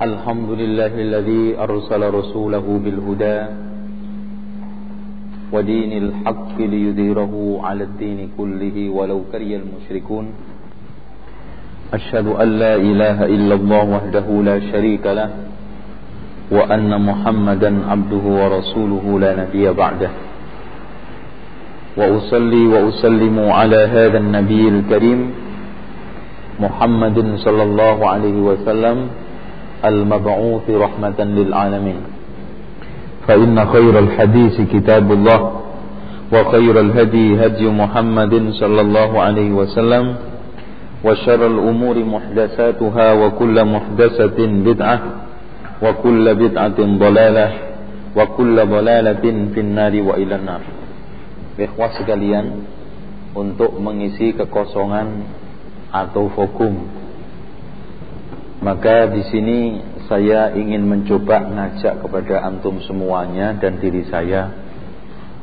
الحمد لله الذي أرسل رسوله بالهدى ودين الحق ليديره على الدين كله ولو كره المشركون. أشهد أن لا إله إلا الله وحده لا شريك له وأن محمدا عبده ورسوله لا نبي بعده. وأصلي وأسلم على هذا النبي الكريم محمد صلى الله عليه وسلم المبعوث رحمة للعالمين. فإن خير الحديث كتاب الله وخير الهدي هدي محمد صلى الله عليه وسلم وشر الأمور محدثاتها وكل محدثة بدعة وكل بدعة ضلالة وكل ضلالة في النار وإلى النار. Ikhwah sekalian Untuk mengisi kekosongan Atau vakum. Maka di sini Saya ingin mencoba ngajak kepada antum semuanya Dan diri saya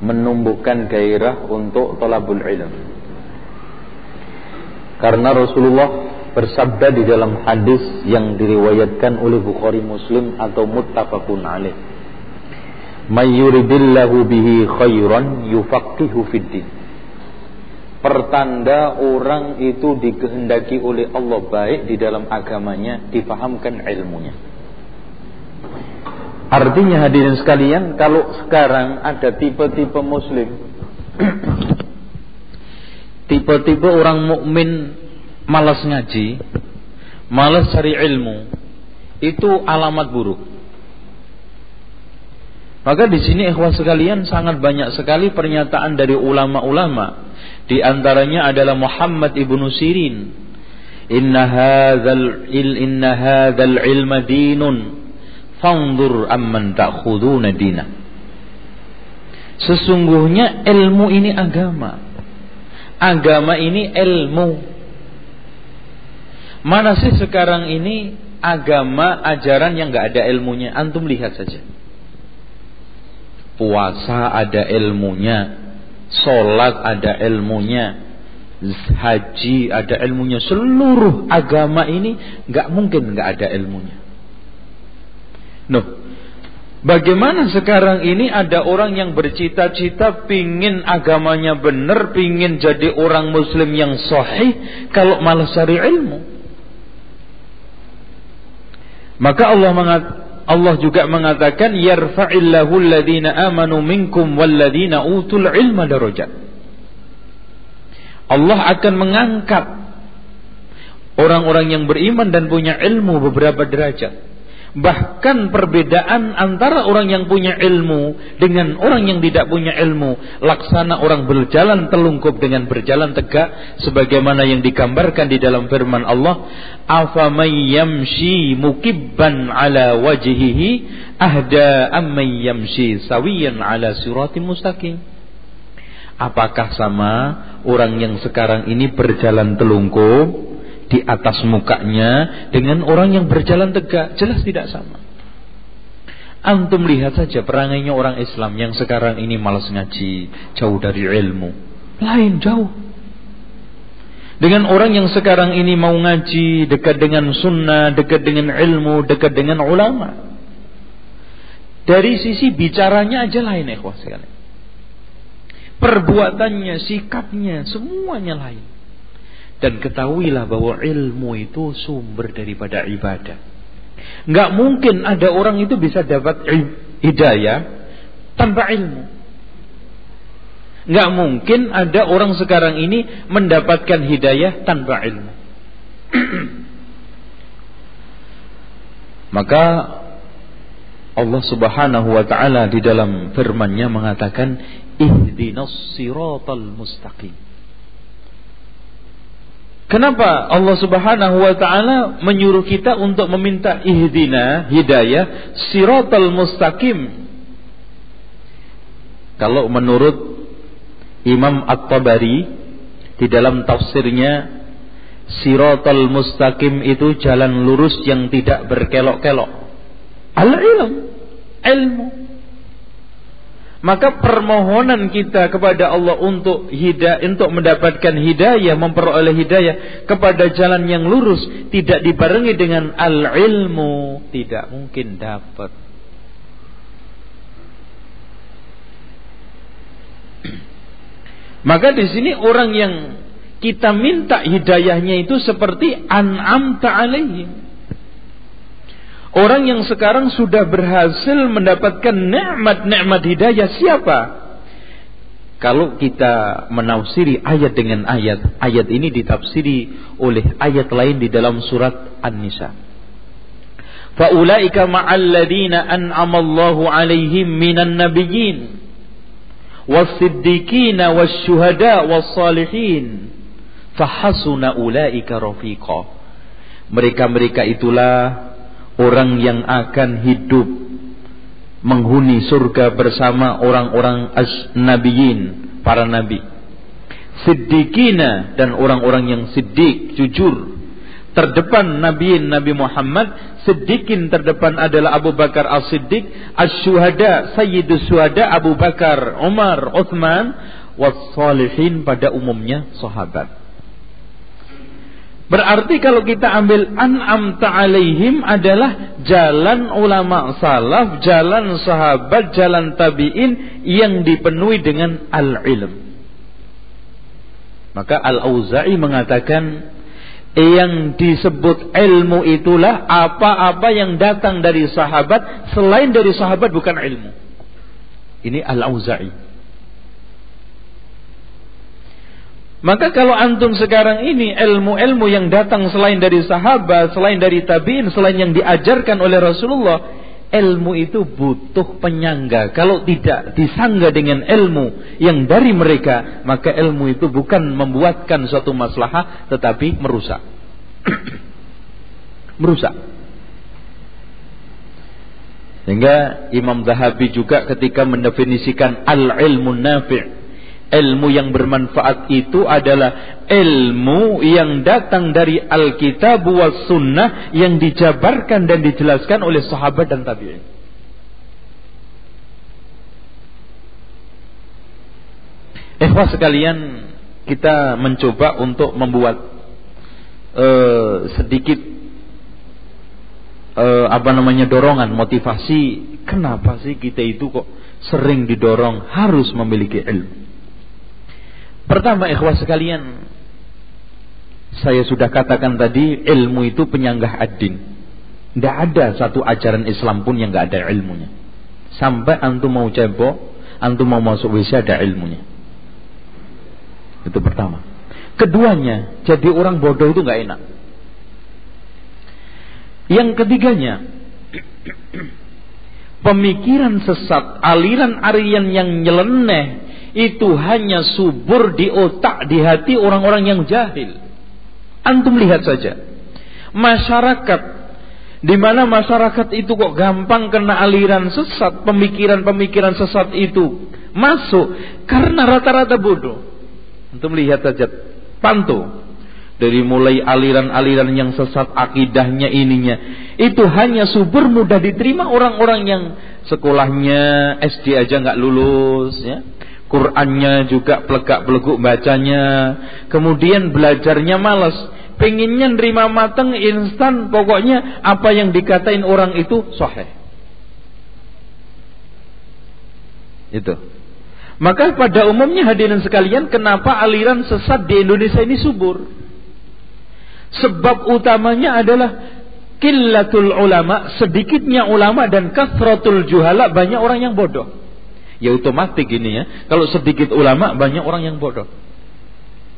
Menumbuhkan gairah untuk Tolabul ilm Karena Rasulullah Bersabda di dalam hadis Yang diriwayatkan oleh Bukhari Muslim Atau muttafaqun alaih Mayyuridillahu bihi khairan yufaqihu fiddin. Pertanda orang itu dikehendaki oleh Allah baik di dalam agamanya, difahamkan ilmunya. Artinya hadirin sekalian, kalau sekarang ada tipe-tipe muslim tipe-tipe orang mukmin malas ngaji, malas cari ilmu, itu alamat buruk. Maka di sini ikhwah sekalian sangat banyak sekali pernyataan dari ulama-ulama. Di antaranya adalah Muhammad ibnu Sirin. Inna hadzal il inna hadzal ilma dinun fanzur amman ta'khuduna dina. Sesungguhnya ilmu ini agama. Agama ini ilmu. Mana sih sekarang ini agama ajaran yang nggak ada ilmunya? Antum lihat saja puasa ada ilmunya, sholat ada ilmunya, haji ada ilmunya. Seluruh agama ini nggak mungkin nggak ada ilmunya. Noh, bagaimana sekarang ini ada orang yang bercita-cita pingin agamanya benar, pingin jadi orang Muslim yang sahih, kalau malah cari ilmu. Maka Allah mengatakan Allah juga mengatakan yarfa'illahu alladhina amanu minkum walladhina utul ilma darajat. Allah akan mengangkat orang-orang yang beriman dan punya ilmu beberapa derajat. Bahkan perbedaan antara orang yang punya ilmu dengan orang yang tidak punya ilmu. Laksana orang berjalan telungkup dengan berjalan tegak. Sebagaimana yang digambarkan di dalam firman Allah. Afamay yamshi mukibban ala wajhihi ahda ammay yamshi sawiyan ala suratim mustaqim. Apakah sama orang yang sekarang ini berjalan telungkup di atas mukanya dengan orang yang berjalan tegak jelas tidak sama. Antum lihat saja perangainya orang Islam yang sekarang ini malas ngaji, jauh dari ilmu. Lain jauh. Dengan orang yang sekarang ini mau ngaji, dekat dengan sunnah, dekat dengan ilmu, dekat dengan ulama. Dari sisi bicaranya aja lain ikhwah sekali. Perbuatannya, sikapnya, semuanya lain. Dan ketahuilah bahwa ilmu itu sumber daripada ibadah. Nggak mungkin ada orang itu bisa dapat hidayah tanpa ilmu. Nggak mungkin ada orang sekarang ini mendapatkan hidayah tanpa ilmu. Maka Allah Subhanahu wa taala di dalam firman-Nya mengatakan ihdinas siratal mustaqim. Kenapa Allah Subhanahu wa taala menyuruh kita untuk meminta ihdina, hidayah, siratal mustaqim? Kalau menurut Imam At-Tabari di dalam tafsirnya siratal mustaqim itu jalan lurus yang tidak berkelok-kelok. Al-ilm, ilmu. Maka permohonan kita kepada Allah untuk hidayah, untuk mendapatkan hidayah, memperoleh hidayah kepada jalan yang lurus tidak dibarengi dengan al-ilmu, tidak mungkin dapat. Maka di sini orang yang kita minta hidayahnya itu seperti an'amta alaihim. Orang yang sekarang sudah berhasil mendapatkan nikmat-nikmat hidayah siapa? Kalau kita menafsiri ayat dengan ayat, ayat ini ditafsiri oleh ayat lain di dalam surat An-Nisa. Faulaika ma'al ladina an'ama Allahu 'alaihim minan nabiyyin was-siddiqina was-syuhada was-salihin fahasuna ulaika rafiqa. Mereka-mereka itulah orang yang akan hidup menghuni surga bersama orang-orang nabiyin, para nabi. Siddiqina dan orang-orang yang siddiq, jujur. Terdepan nabiin Nabi Muhammad, siddiqin terdepan adalah Abu Bakar As-Siddiq, As-Syuhada, Sayyidus Syuhada Abu Bakar, Umar, Uthman, was-salihin pada umumnya sahabat. Berarti kalau kita ambil an'am ta'alaihim adalah jalan ulama salaf, jalan sahabat, jalan tabi'in yang dipenuhi dengan al-ilm. Maka Al-Auza'i mengatakan yang disebut ilmu itulah apa-apa yang datang dari sahabat selain dari sahabat bukan ilmu. Ini Al-Auza'i. Maka kalau antum sekarang ini ilmu-ilmu yang datang selain dari sahabat, selain dari tabiin, selain yang diajarkan oleh Rasulullah, ilmu itu butuh penyangga. Kalau tidak disangga dengan ilmu yang dari mereka, maka ilmu itu bukan membuatkan suatu maslahah, tetapi merusak. merusak. Sehingga Imam Zahabi juga ketika mendefinisikan al-ilmu nafi' Ilmu yang bermanfaat itu adalah ilmu yang datang dari Alkitab wa Sunnah yang dijabarkan dan dijelaskan oleh sahabat dan tabi'in. Ikhwah sekalian, kita mencoba untuk membuat uh, sedikit uh, apa namanya dorongan, motivasi. Kenapa sih kita itu kok sering didorong harus memiliki ilmu? Pertama ikhwah sekalian, saya sudah katakan tadi ilmu itu penyanggah ad-din. Tidak ada satu ajaran Islam pun yang tidak ada ilmunya. Sampai antum mau cebok, antum mau masuk WC ada ilmunya. Itu pertama. Keduanya, jadi orang bodoh itu nggak enak. Yang ketiganya, pemikiran sesat, aliran-aliran yang nyeleneh itu hanya subur di otak, di hati orang-orang yang jahil. Antum lihat saja. Masyarakat di mana masyarakat itu kok gampang kena aliran sesat, pemikiran-pemikiran sesat itu masuk karena rata-rata bodoh. Antum lihat saja pantau dari mulai aliran-aliran yang sesat akidahnya ininya itu hanya subur mudah diterima orang-orang yang sekolahnya SD aja nggak lulus ya Qurannya juga pelegak-peleguk bacanya. Kemudian belajarnya malas. Pengennya nerima mateng instan. Pokoknya apa yang dikatain orang itu sahih. Itu. Maka pada umumnya hadirin sekalian, kenapa aliran sesat di Indonesia ini subur? Sebab utamanya adalah killatul ulama, sedikitnya ulama dan kasratul juhala, banyak orang yang bodoh. Ya otomatis gini ya. Kalau sedikit ulama banyak orang yang bodoh.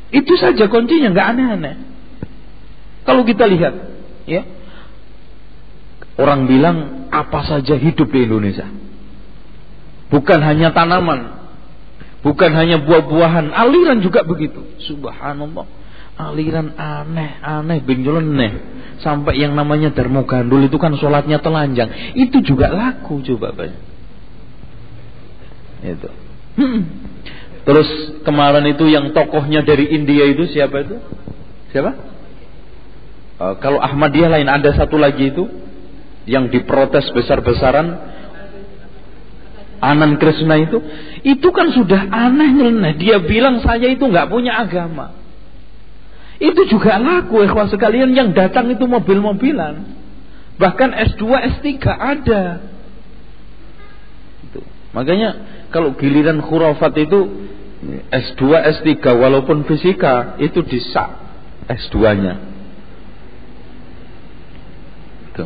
Itu saja kuncinya nggak aneh-aneh. Kalau kita lihat, ya orang bilang apa saja hidup di Indonesia. Bukan hanya tanaman, bukan hanya buah-buahan, aliran juga begitu. Subhanallah, aliran aneh-aneh, benjoleneh. Sampai yang namanya Darmo Gandul itu kan sholatnya telanjang. Itu juga laku coba banyak. Itu. Terus kemarin itu yang tokohnya dari India itu siapa itu? Siapa? Uh, kalau Ahmadiyah lain ada satu lagi itu yang diprotes besar-besaran. Anan Krishna itu, itu kan sudah aneh nyeleneh. Dia bilang saya itu nggak punya agama. Itu juga laku ikhwah sekalian yang datang itu mobil-mobilan. Bahkan S2, S3 ada. Makanya kalau giliran khurafat itu S2, S3 walaupun fisika itu disak S2-nya. Itu.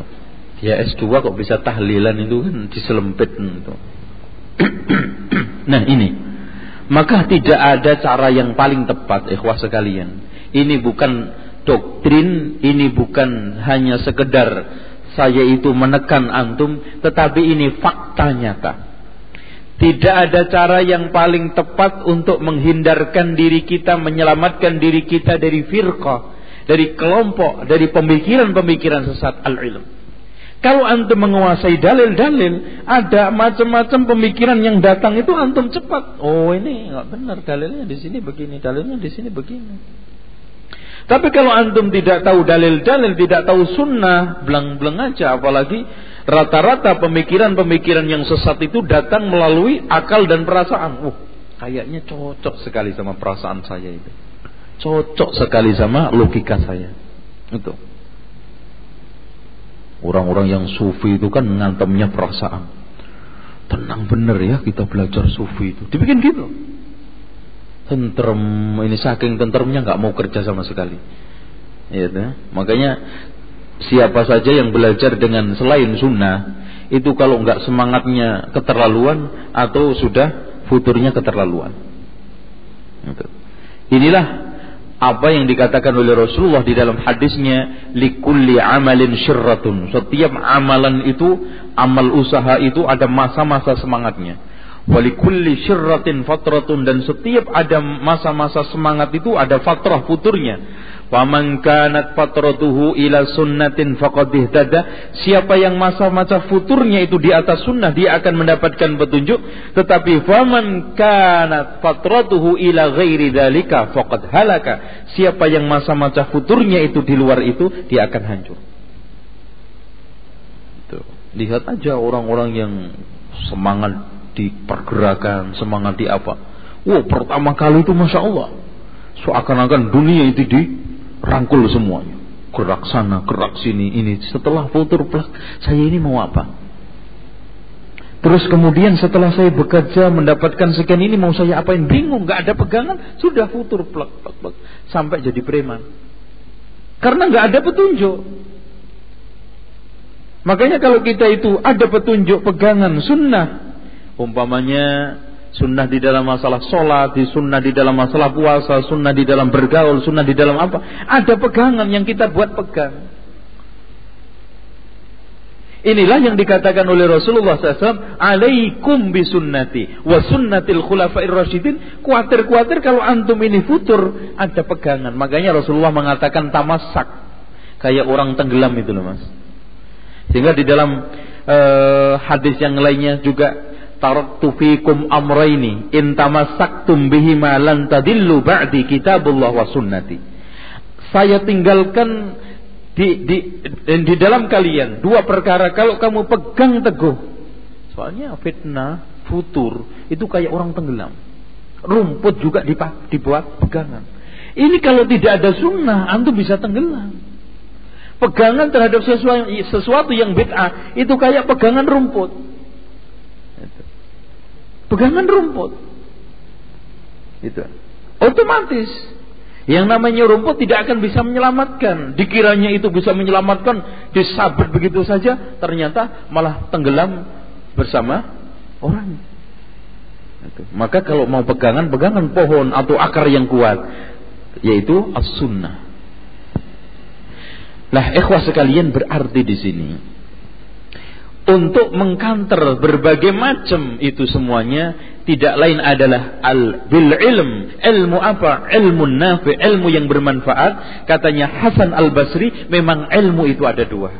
Ya S2 kok bisa tahlilan itu kan diselempit itu. nah ini maka tidak ada cara yang paling tepat ikhwah sekalian ini bukan doktrin ini bukan hanya sekedar saya itu menekan antum tetapi ini fakta nyata tidak ada cara yang paling tepat untuk menghindarkan diri kita menyelamatkan diri kita dari firqah dari kelompok dari pemikiran-pemikiran sesat al-ilm kalau antum menguasai dalil-dalil, ada macam-macam pemikiran yang datang itu antum cepat. Oh ini nggak benar dalilnya di sini begini, dalilnya di sini begini. Tapi kalau antum tidak tahu dalil-dalil, tidak tahu sunnah, belang-belang aja. Apalagi rata-rata pemikiran-pemikiran yang sesat itu datang melalui akal dan perasaan. Uh, kayaknya cocok sekali sama perasaan saya itu. Cocok sekali sama logika saya. Itu. Orang-orang yang sufi itu kan ngantemnya perasaan. Tenang bener ya kita belajar sufi itu. Dibikin gitu. Tentrem, ini saking tentremnya nggak mau kerja sama sekali. Ya, makanya siapa saja yang belajar dengan selain sunnah itu kalau nggak semangatnya keterlaluan atau sudah futurnya keterlaluan. Gitu. Inilah apa yang dikatakan oleh Rasulullah di dalam hadisnya likulli amalin syirratun setiap amalan itu amal usaha itu ada masa-masa semangatnya walikulli syirratin fatratun dan setiap ada masa-masa semangat itu ada fatrah futurnya Faman kanat fatratuhu ila sunnatin faqad ihtada. Siapa yang masa-masa futurnya itu di atas sunnah dia akan mendapatkan petunjuk. Tetapi faman kanat fatratuhu ila ghairi dalika faqad halaka. Siapa yang masa-masa futurnya itu di luar itu dia akan hancur. Lihat aja orang-orang yang semangat di pergerakan, semangat di apa. Wow, pertama kali itu Masya Allah. Seakan-akan dunia itu di rangkul semuanya. Gerak sana gerak sini ini. Setelah futur plak saya ini mau apa? Terus kemudian setelah saya bekerja mendapatkan sekian ini mau saya apain? Bingung nggak ada pegangan. Sudah futur plak plak plak sampai jadi preman. Karena nggak ada petunjuk. Makanya kalau kita itu ada petunjuk pegangan sunnah. Umpamanya Sunnah di dalam masalah sholat, di sunnah di dalam masalah puasa, sunnah di dalam bergaul, sunnah di dalam apa. Ada pegangan yang kita buat pegang. Inilah yang dikatakan oleh Rasulullah SAW. Alaikum bisunnati wa sunnatil khulafair rasyidin. Kuatir-kuatir kalau antum ini futur, ada pegangan. Makanya Rasulullah mengatakan tamasak. Kayak orang tenggelam itu loh mas. Sehingga di dalam uh, hadis yang lainnya juga taraktu fikum amraini in tamassaktum bihima lan tadillu ba'di kitabullah wa sunnati. Saya tinggalkan di, di, di dalam kalian dua perkara kalau kamu pegang teguh. Soalnya fitnah, futur itu kayak orang tenggelam. Rumput juga dibuat pegangan. Ini kalau tidak ada sunnah, antum bisa tenggelam. Pegangan terhadap sesuatu, sesuatu yang bid'ah itu kayak pegangan rumput pegangan rumput. Itu. Otomatis yang namanya rumput tidak akan bisa menyelamatkan. Dikiranya itu bisa menyelamatkan, disabet begitu saja, ternyata malah tenggelam bersama orang. Itu. Maka kalau mau pegangan, pegangan pohon atau akar yang kuat, yaitu as-sunnah. Nah, ikhwah sekalian berarti di sini untuk mengkanter berbagai macam itu semuanya tidak lain adalah al bil ilm. Ilmu apa? Ilmu nafi ilmu yang bermanfaat. Katanya Hasan al Basri memang ilmu itu ada dua.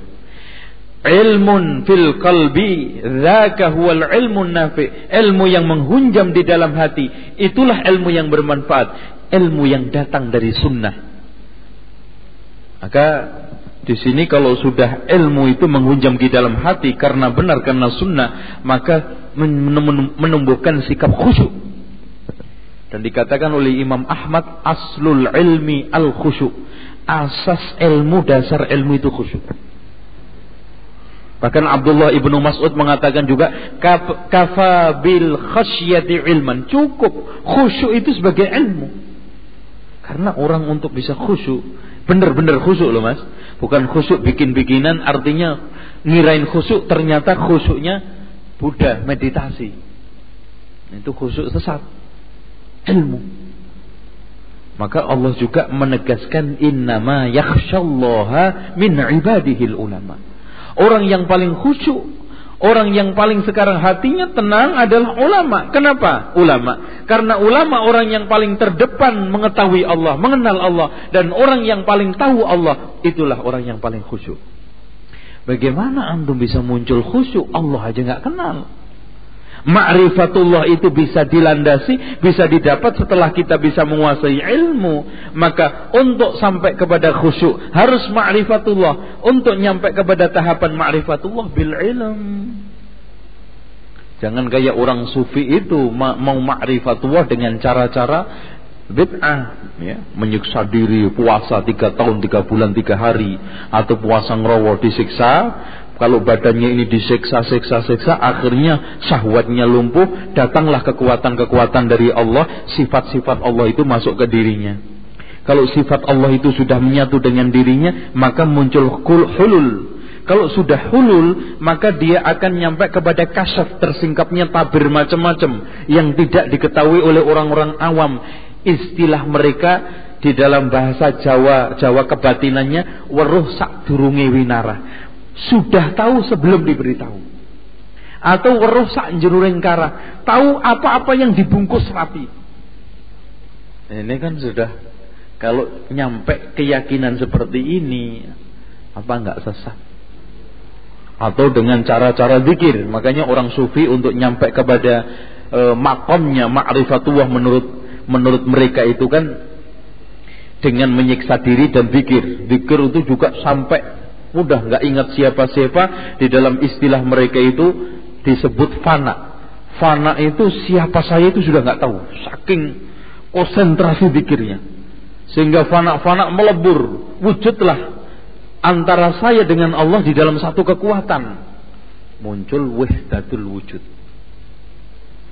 Ilmun fil qalbi dzaka huwal ilmu nafi. Ilmu yang menghunjam di dalam hati itulah ilmu yang bermanfaat. Ilmu yang datang dari sunnah. Maka di sini kalau sudah ilmu itu menghunjam di dalam hati karena benar karena sunnah, maka menumbuhkan sikap khusyuk. Dan dikatakan oleh Imam Ahmad aslul ilmi al khusyuk. Asas ilmu dasar ilmu itu khusyuk. Bahkan Abdullah ibnu Mas'ud mengatakan juga kafa bil khasyati ilman. Cukup khusyuk itu sebagai ilmu. Karena orang untuk bisa khusyuk, benar-benar khusyuk loh mas. Bukan khusyuk bikin-bikinan artinya ngirain khusyuk ternyata khusyuknya Buddha meditasi. Itu khusyuk sesat. Ilmu. Maka Allah juga menegaskan innama yakhsyallaha min ibadihil ulama. Orang yang paling khusyuk, orang yang paling sekarang hatinya tenang adalah ulama. Kenapa? Ulama. Karena ulama orang yang paling terdepan mengetahui Allah, mengenal Allah dan orang yang paling tahu Allah, itulah orang yang paling khusyuk. Bagaimana antum bisa muncul khusyuk? Allah aja nggak kenal. Ma'rifatullah itu bisa dilandasi, bisa didapat setelah kita bisa menguasai ilmu. Maka untuk sampai kepada khusyuk harus ma'rifatullah. Untuk nyampe kepada tahapan ma'rifatullah bil ilm. Jangan kayak orang sufi itu mau ma'rifatullah dengan cara-cara bid'ah ya menyiksa diri puasa tiga tahun tiga bulan tiga hari atau puasa ngerowo disiksa kalau badannya ini disiksa siksa siksa akhirnya syahwatnya lumpuh datanglah kekuatan-kekuatan dari Allah sifat-sifat Allah itu masuk ke dirinya. Kalau sifat Allah itu sudah menyatu dengan dirinya maka muncul hulul. Kalau sudah hulul, maka dia akan nyampe kepada kasyaf tersingkapnya tabir macam-macam yang tidak diketahui oleh orang-orang awam. Istilah mereka di dalam bahasa Jawa Jawa kebatinannya weruh sak durunge winara sudah tahu sebelum diberitahu. Atau weruh sak kara. Tahu apa-apa yang dibungkus rapi. Ini kan sudah kalau nyampe keyakinan seperti ini apa enggak sesat? Atau dengan cara-cara zikir. Makanya orang sufi untuk nyampe kepada e, makomnya ma'rifatullah menurut menurut mereka itu kan dengan menyiksa diri dan zikir. Zikir itu juga sampai mudah nggak ingat siapa-siapa di dalam istilah mereka itu disebut fana. Fana itu siapa saya itu sudah nggak tahu, saking konsentrasi zikirnya. Sehingga fana-fana melebur, wujudlah antara saya dengan Allah di dalam satu kekuatan. Muncul wahdatul wujud.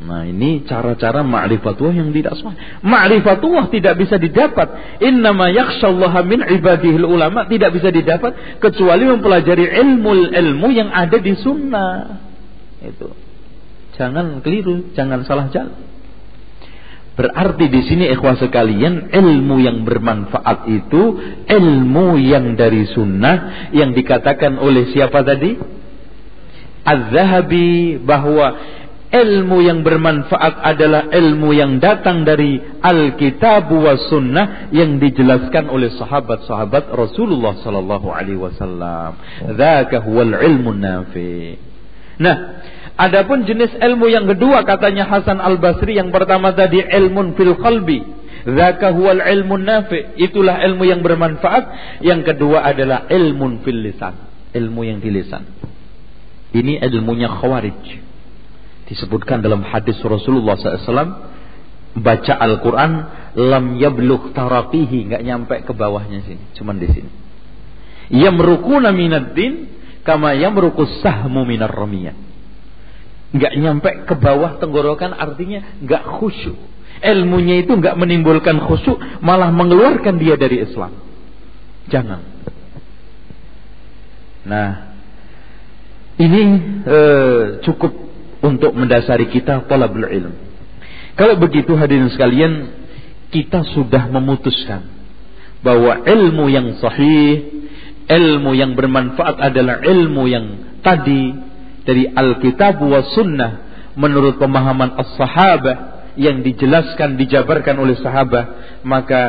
Nah ini cara-cara ma'rifatullah yang tidak sah. Ma'rifatullah tidak bisa didapat. Innama yakshallaha min ibadihil ulama. Tidak bisa didapat. Kecuali mempelajari ilmu-ilmu yang ada di sunnah. Itu. Jangan keliru. Jangan salah jalan. Berarti di sini ikhwah sekalian ilmu yang bermanfaat itu ilmu yang dari sunnah yang dikatakan oleh siapa tadi? Az-Zahabi bahwa ilmu yang bermanfaat adalah ilmu yang datang dari Alkitab wa Sunnah yang dijelaskan oleh sahabat-sahabat Rasulullah sallallahu alaihi wasallam. Dzaka huwal ilmu nafi. Nah, adapun jenis ilmu yang kedua katanya Hasan Al-Basri yang pertama tadi ilmun fil qalbi. Dzaka huwal ilmu nafi. Itulah ilmu yang bermanfaat. Yang kedua adalah ilmun fil lisan. Ilmu yang di lisan. Ini ilmunya khawarij disebutkan dalam hadis Rasulullah SAW baca Al-Quran lam yablugh tarafihi nggak nyampe ke bawahnya sini cuman di sini. Yamrukuna minad din kama yamrukus sahmu minar ramiyah. Nggak nyampe ke bawah tenggorokan artinya nggak khusyuk. Ilmunya itu nggak menimbulkan khusyuk malah mengeluarkan dia dari Islam. Jangan. Nah ini eh, cukup untuk mendasari kita talabul ilm. Kalau begitu hadirin sekalian, kita sudah memutuskan bahwa ilmu yang sahih, ilmu yang bermanfaat adalah ilmu yang tadi dari Alkitab wa Sunnah menurut pemahaman as-sahabah yang dijelaskan dijabarkan oleh sahabat maka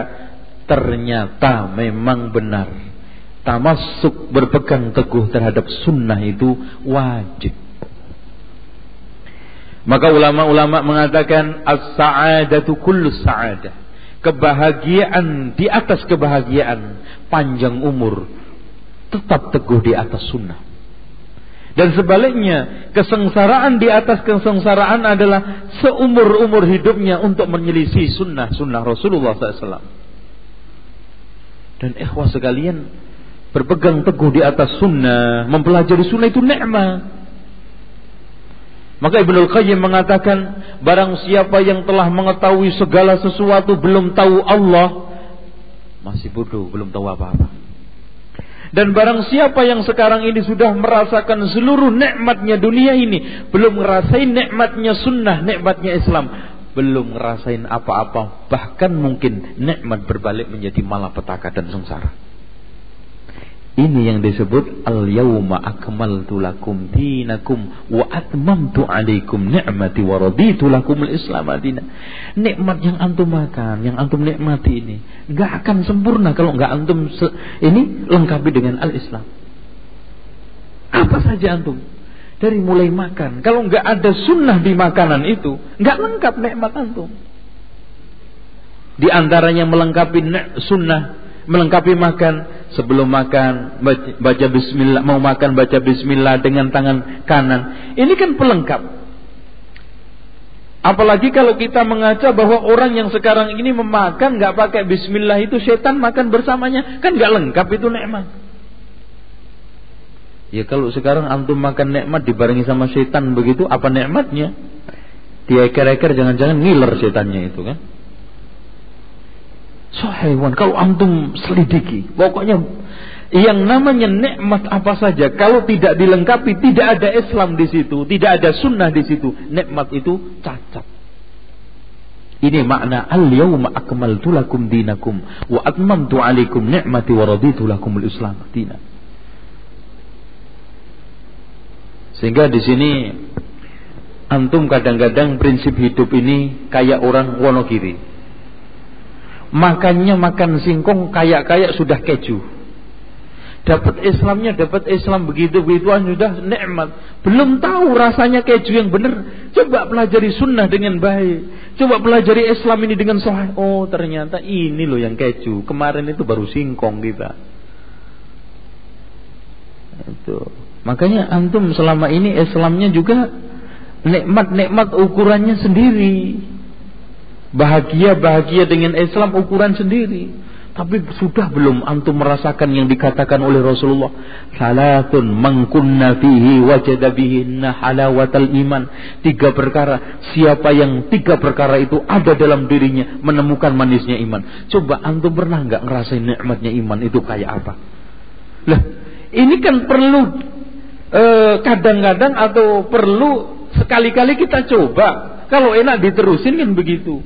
ternyata memang benar tamasuk berpegang teguh terhadap sunnah itu wajib maka ulama-ulama mengatakan as-sa'adatu kullu sa'adah. Kebahagiaan di atas kebahagiaan, panjang umur, tetap teguh di atas sunnah. Dan sebaliknya, kesengsaraan di atas kesengsaraan adalah seumur-umur hidupnya untuk menyelisih sunnah-sunnah Rasulullah SAW. Dan ikhwah sekalian, berpegang teguh di atas sunnah, mempelajari sunnah itu nikmat. Maka Ibnu Qayyim mengatakan, barang siapa yang telah mengetahui segala sesuatu belum tahu Allah, masih bodoh, belum tahu apa-apa. Dan barang siapa yang sekarang ini sudah merasakan seluruh nikmatnya dunia ini, belum ngerasain nikmatnya sunnah, nikmatnya Islam, belum ngerasain apa-apa, bahkan mungkin nikmat berbalik menjadi malapetaka dan sengsara. Ini yang disebut al-yawma akmaltu lakum dinakum wa atmamtu alaikum ni'mati wa raditu lakum al-islam. Nikmat yang antum makan, yang antum nikmati ini enggak akan sempurna kalau enggak antum ini lengkapi dengan al-Islam. Apa saja antum? Dari mulai makan, kalau enggak ada sunnah di makanan itu, enggak lengkap nikmat antum. Di antaranya melengkapi sunnah, melengkapi makan, sebelum makan baca bismillah mau makan baca bismillah dengan tangan kanan. Ini kan pelengkap. Apalagi kalau kita mengaca bahwa orang yang sekarang ini memakan nggak pakai bismillah itu setan makan bersamanya. Kan nggak lengkap itu nikmat. Ya kalau sekarang antum makan nikmat dibarengi sama setan begitu apa nikmatnya? Dia eker-eker jangan-jangan ngiler setannya itu kan So hewan, kalau antum selidiki, pokoknya yang namanya nikmat apa saja, kalau tidak dilengkapi, tidak ada Islam di situ, tidak ada sunnah di situ, nikmat itu cacat. Ini makna al-yawma akmaltu lakum dinakum wa atmamtu alaikum ni'mati wa raditu lakum al-islam dina. Sehingga di sini antum kadang-kadang prinsip hidup ini kayak orang Wonogiri makannya makan singkong kayak-kayak sudah keju. Dapat Islamnya, dapat Islam begitu-begituan sudah nikmat. Belum tahu rasanya keju yang benar. Coba pelajari sunnah dengan baik. Coba pelajari Islam ini dengan sahih. Oh ternyata ini loh yang keju. Kemarin itu baru singkong kita. Itu. Makanya antum selama ini Islamnya juga nikmat-nikmat ukurannya sendiri. Bahagia-bahagia dengan Islam ukuran sendiri. Tapi sudah belum antum merasakan yang dikatakan oleh Rasulullah. Salatun mangkunna fihi wajada bihinna halawatal iman. Tiga perkara. Siapa yang tiga perkara itu ada dalam dirinya menemukan manisnya iman. Coba antum pernah nggak ngerasain nikmatnya iman itu kayak apa? Lah, ini kan perlu eh, kadang-kadang eh, atau perlu sekali-kali kita coba. Kalau enak diterusin kan begitu.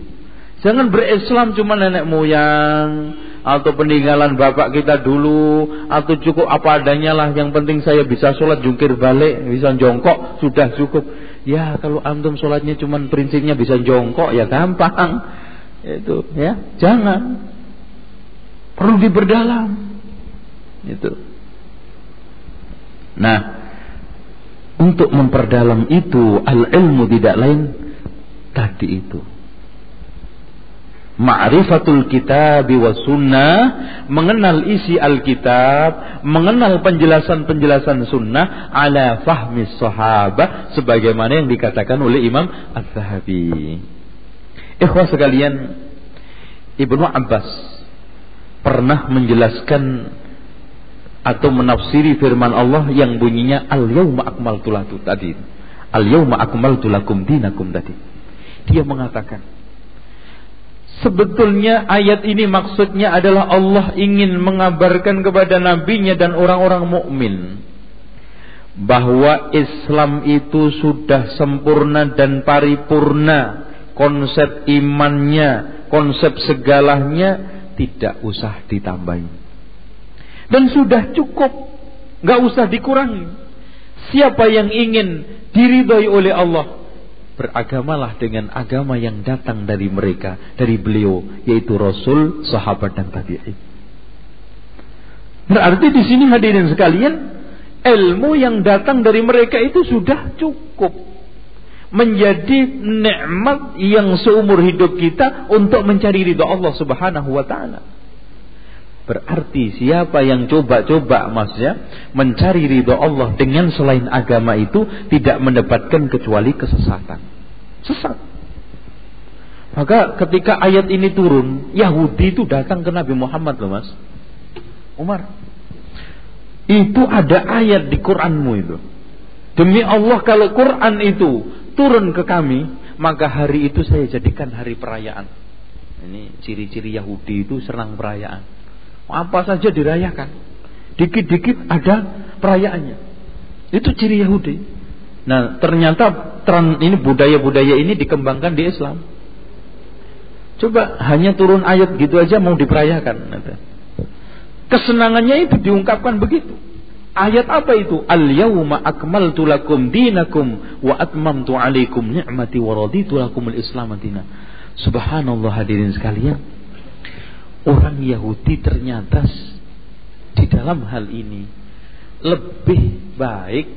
Jangan berislam cuma nenek moyang atau peninggalan bapak kita dulu atau cukup apa adanya lah. Yang penting saya bisa sholat jungkir balik bisa jongkok sudah cukup. Ya kalau antum sholatnya cuma prinsipnya bisa jongkok ya gampang. Itu ya jangan. Perlu diperdalam. Itu. Nah untuk memperdalam itu al ilmu tidak lain tadi itu Ma'rifatul kitab wa sunnah Mengenal isi Alkitab Mengenal penjelasan-penjelasan sunnah Ala fahmi sahabat Sebagaimana yang dikatakan oleh Imam Al-Zahabi Ikhwah sekalian Ibnu Abbas Pernah menjelaskan Atau menafsiri firman Allah Yang bunyinya Al-yawma lakum tadi. Al-yawma akmaltu lakum dinakum tadi. Dia mengatakan Sebetulnya ayat ini maksudnya adalah Allah ingin mengabarkan kepada nabinya dan orang-orang mukmin bahwa Islam itu sudah sempurna dan paripurna konsep imannya, konsep segalanya tidak usah ditambahin. Dan sudah cukup, nggak usah dikurangi. Siapa yang ingin diridhoi oleh Allah, beragamalah dengan agama yang datang dari mereka, dari beliau, yaitu Rasul, sahabat dan tabi'in. Berarti di sini hadirin sekalian, ilmu yang datang dari mereka itu sudah cukup menjadi nikmat yang seumur hidup kita untuk mencari ridha Allah Subhanahu wa taala. Berarti siapa yang coba-coba maksudnya mencari ridho Allah dengan selain agama itu tidak mendapatkan kecuali kesesatan. Sesat. Maka ketika ayat ini turun, Yahudi itu datang ke Nabi Muhammad loh mas. Umar. Itu ada ayat di Quranmu itu. Demi Allah kalau Quran itu turun ke kami, maka hari itu saya jadikan hari perayaan. Ini ciri-ciri Yahudi itu serang perayaan apa saja dirayakan. Dikit-dikit ada perayaannya. Itu ciri Yahudi. Nah, ternyata tren ini budaya-budaya ini dikembangkan di Islam. Coba hanya turun ayat gitu aja mau diperayakan. Kesenangannya itu diungkapkan begitu. Ayat apa itu? Al-yawma akmaltu lakum dinakum wa atmamtu alaikum ni'mati wa raditu lakum al-islam Subhanallah hadirin sekalian orang Yahudi ternyata di dalam hal ini lebih baik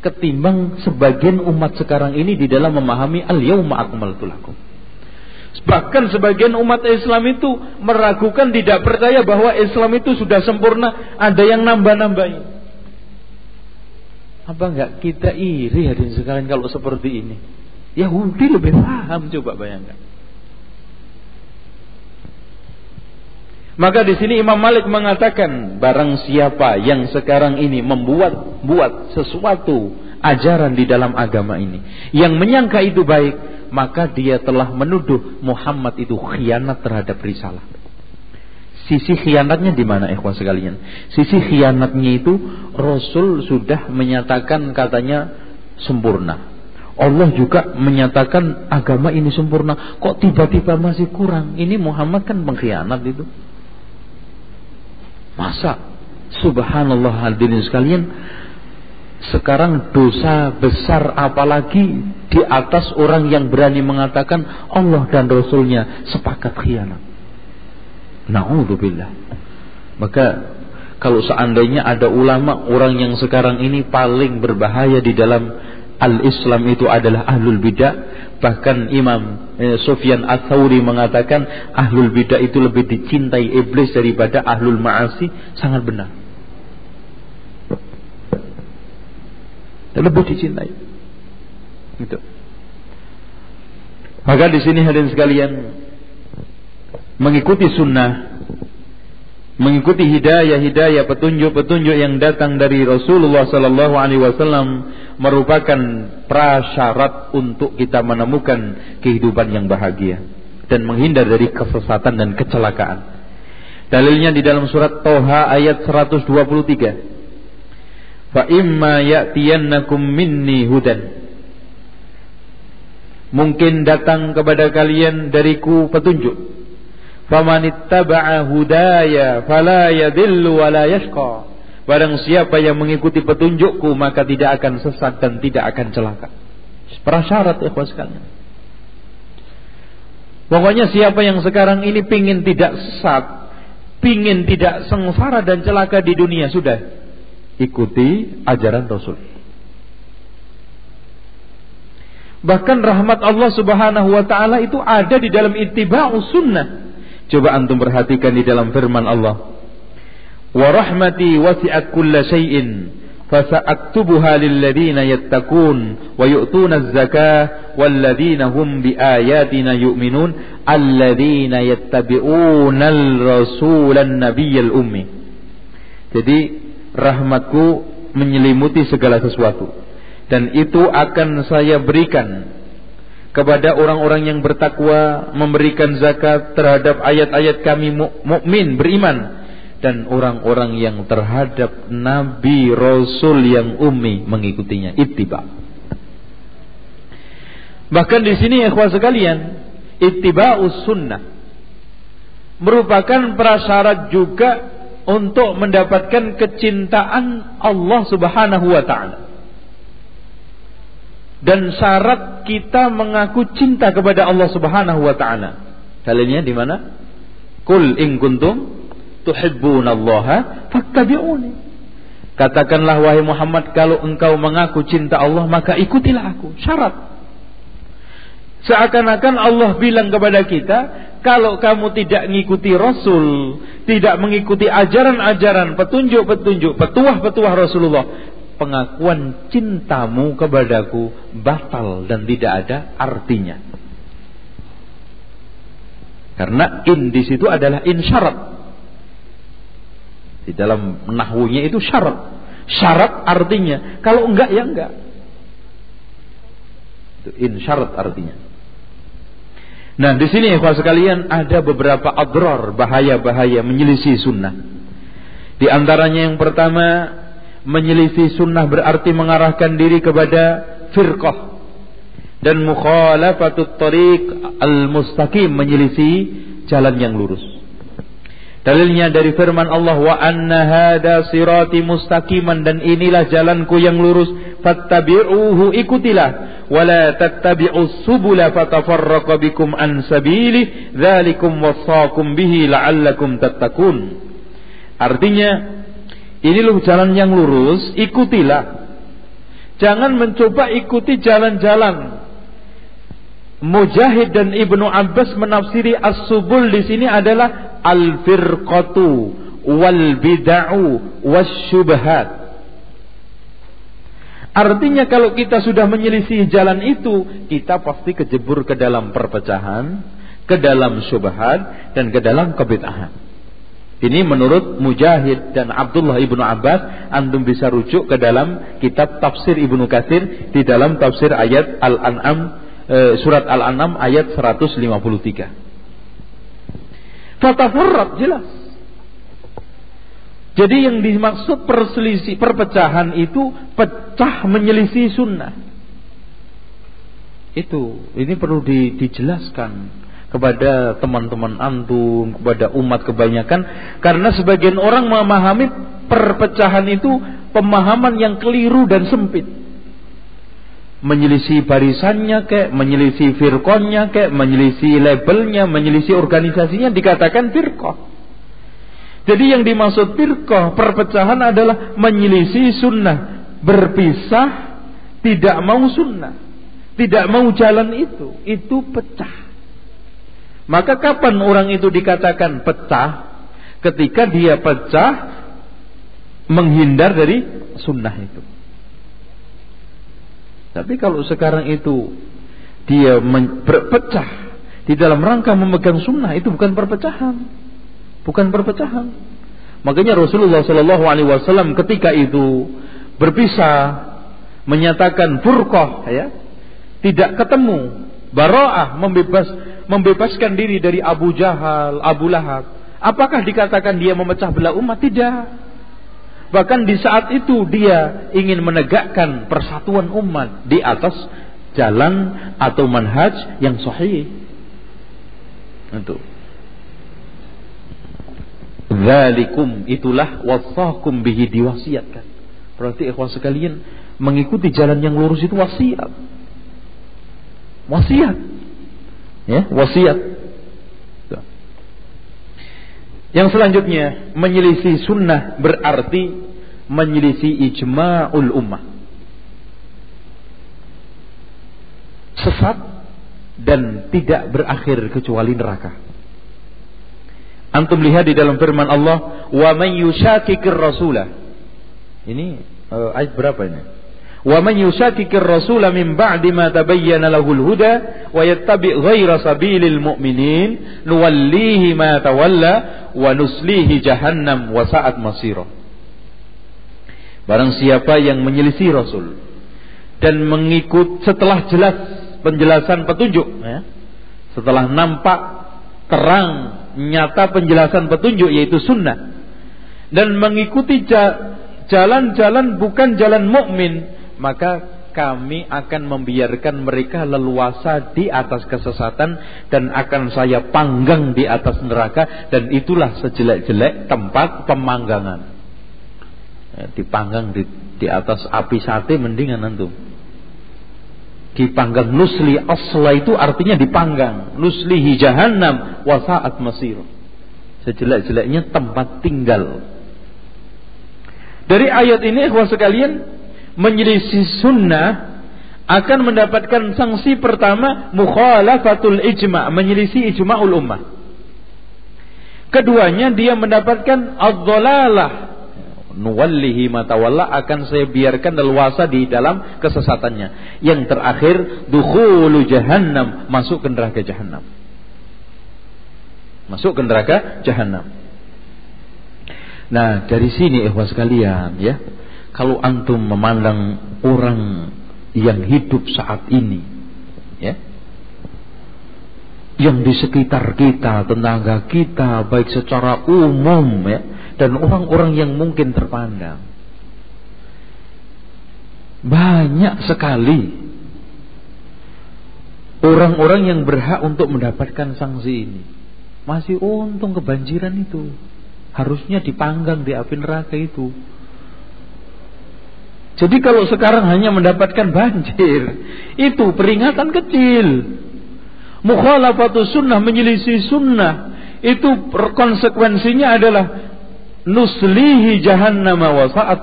ketimbang sebagian umat sekarang ini di dalam memahami al-yauma akmaltu lakum. Bahkan sebagian umat Islam itu meragukan tidak percaya bahwa Islam itu sudah sempurna, ada yang nambah-nambahin. Apa enggak kita iri hadirin sekalian kalau seperti ini? Yahudi lebih paham coba bayangkan. Maka di sini Imam Malik mengatakan barang siapa yang sekarang ini membuat buat sesuatu ajaran di dalam agama ini yang menyangka itu baik maka dia telah menuduh Muhammad itu khianat terhadap risalah. Sisi khianatnya di mana ikhwan sekalian? Sisi khianatnya itu Rasul sudah menyatakan katanya sempurna. Allah juga menyatakan agama ini sempurna. Kok tiba-tiba masih kurang? Ini Muhammad kan pengkhianat itu. Masa subhanallah hadirin sekalian sekarang dosa besar apalagi di atas orang yang berani mengatakan Allah dan Rasulnya sepakat khianat. Na'udzubillah. Maka kalau seandainya ada ulama orang yang sekarang ini paling berbahaya di dalam al-Islam itu adalah ahlul bidah. Bahkan Imam eh, Sufyan Ats-Tsauri mengatakan ahlul bidah itu lebih dicintai iblis daripada ahlul ma'asi. Sangat benar. Lebih dicintai. Itu. Maka di sini hadirin sekalian mengikuti sunnah mengikuti hidayah-hidayah petunjuk-petunjuk yang datang dari Rasulullah sallallahu alaihi wasallam merupakan prasyarat untuk kita menemukan kehidupan yang bahagia dan menghindar dari kesesatan dan kecelakaan. Dalilnya di dalam surat Toha ayat 123. Fa imma ya'tiyannakum minni hudan. Mungkin datang kepada kalian dariku petunjuk famanittaba'a hudaya fala yadhillu wa la yashqa barang siapa yang mengikuti petunjukku maka tidak akan sesat dan tidak akan celaka prasyarat ya sekalian pokoknya siapa yang sekarang ini pingin tidak sesat pingin tidak sengsara dan celaka di dunia sudah ikuti ajaran Rasul Bahkan rahmat Allah Subhanahu wa taala itu ada di dalam ittiba'us sunnah. Coba antum perhatikan di dalam firman Allah. Wasi'at kulla syai'in fasa'aktubuha lilladheena yattaqun wa yu'tuna az-zakah walladheena hum biayatina yu'minun alladheena yattabi'una al-rasulan nabiyyal ummi. Jadi rahmatku menyelimuti segala sesuatu dan itu akan saya berikan kepada orang-orang yang bertakwa memberikan zakat terhadap ayat-ayat kami mukmin beriman dan orang-orang yang terhadap nabi rasul yang ummi mengikutinya ittiba bahkan di sini ya sekalian ittiba'us sunnah merupakan prasyarat juga untuk mendapatkan kecintaan Allah Subhanahu wa taala dan syarat kita mengaku cinta kepada Allah Subhanahu wa taala. Dalilnya di mana? Kul in kuntum tuhibbunallaha fattabi'uni. Katakanlah wahai Muhammad kalau engkau mengaku cinta Allah maka ikutilah aku. Syarat. Seakan-akan Allah bilang kepada kita, kalau kamu tidak mengikuti Rasul, tidak mengikuti ajaran-ajaran, petunjuk-petunjuk, petuah-petuah Rasulullah, pengakuan cintamu kepadaku batal dan tidak ada artinya. Karena in di situ adalah in syarat. Di dalam nahwunya itu syarat. Syarat artinya, kalau enggak ya enggak. Itu in syarat artinya. Nah, di sini ya sekalian ada beberapa adrar, bahaya-bahaya menyelisih sunnah. Di antaranya yang pertama, menyelisih sunnah berarti mengarahkan diri kepada firqah dan mukhalafatut tariq al-mustaqim menyelisih jalan yang lurus. Dalilnya dari firman Allah wa anna hada sirati mustaqiman dan inilah jalanku yang lurus fattabi'uhu ikutilah wala tattabi'us subula fatafarraqa bikum an sabili dzalikum wasaqum bihi la'allakum tattaqun. Artinya ini loh jalan yang lurus ikutilah. Jangan mencoba ikuti jalan-jalan Mujahid dan Ibnu Abbas menafsiri as-subul di sini adalah al-firqatu wal bid'u wasyubhat Artinya kalau kita sudah menyelisih jalan itu, kita pasti kejebur ke dalam perpecahan, ke dalam syubhat dan ke dalam kebid'ahan. Ini menurut Mujahid dan Abdullah ibnu Abbas, antum bisa rujuk ke dalam kitab tafsir ibnu Katsir di dalam tafsir ayat Al-An'am eh, surat Al-An'am ayat 153. Fatafarrat jelas jadi yang dimaksud perselisih perpecahan itu pecah menyelisih sunnah. Itu ini perlu di, dijelaskan kepada teman-teman antum, kepada umat kebanyakan karena sebagian orang memahami perpecahan itu pemahaman yang keliru dan sempit. Menyelisih barisannya kayak menyelisih firqonnya kayak menyelisih labelnya, menyelisih organisasinya dikatakan firqah. Jadi yang dimaksud firqah perpecahan adalah menyelisih sunnah, berpisah, tidak mau sunnah, tidak mau jalan itu, itu pecah. Maka kapan orang itu dikatakan pecah? Ketika dia pecah menghindar dari sunnah itu. Tapi kalau sekarang itu dia berpecah di dalam rangka memegang sunnah itu bukan perpecahan. Bukan perpecahan. Makanya Rasulullah Shallallahu Alaihi Wasallam ketika itu berpisah menyatakan furqah ya tidak ketemu baroah membebas membebaskan diri dari Abu Jahal Abu Lahab. Apakah dikatakan dia memecah belah umat? Tidak bahkan di saat itu dia ingin menegakkan persatuan umat di atas jalan atau manhaj yang sahih untuk Zalikum itulah wasakum bihi diwasiatkan. Berarti ikhwan sekalian mengikuti jalan yang lurus itu wasiat. Wasiat. Ya, wasiat. Yang selanjutnya menyelisih sunnah berarti menyelisih ijma'ul ummah. Sesat dan tidak berakhir kecuali neraka. Antum lihat di dalam firman Allah, "Wa man yushakikir rasulah." Ini uh, ayat berapa ini? Wa man yushakikir rasula min ba'di ma tabayyana lahul huda wa yattabi' ghaira sabilil mu'minin nuwallihi ma tawalla wa masira. Barang siapa yang menyelisih Rasul dan mengikut setelah jelas penjelasan petunjuk ya, setelah nampak terang nyata penjelasan petunjuk yaitu sunnah dan mengikuti jalan-jalan bukan jalan mukmin maka kami akan membiarkan mereka leluasa di atas kesesatan dan akan saya panggang di atas neraka dan itulah sejelek-jelek tempat pemanggangan. Ya, dipanggang di, di atas api sate mendingan antum. Dipanggang nusli asla itu artinya dipanggang. Nuslihi jahannam wasaat masir. Sejelek-jeleknya tempat tinggal. Dari ayat ini ikhwan sekalian menyelisih sunnah akan mendapatkan sanksi pertama mukhalafatul ijma, menyelisih ijma'ul ummah. Keduanya dia mendapatkan ad-dhalalah. Nuwallihi matawalla akan saya biarkan leluasa di dalam kesesatannya. Yang terakhir dukhulu jahannam, masuk ke neraka jahannam. Masuk ke neraka jahannam. Nah, dari sini ikhwas sekalian ya. Kalau antum memandang orang yang hidup saat ini ya yang di sekitar kita, tetangga kita, baik secara umum ya, dan orang-orang yang mungkin terpandang. Banyak sekali orang-orang yang berhak untuk mendapatkan sanksi ini. Masih untung kebanjiran itu. Harusnya dipanggang di api neraka itu. Jadi kalau sekarang hanya mendapatkan banjir, itu peringatan kecil. Mukhalafatu sunnah menyelisih sunnah, itu konsekuensinya adalah nuslihi jahannam wa sa'at.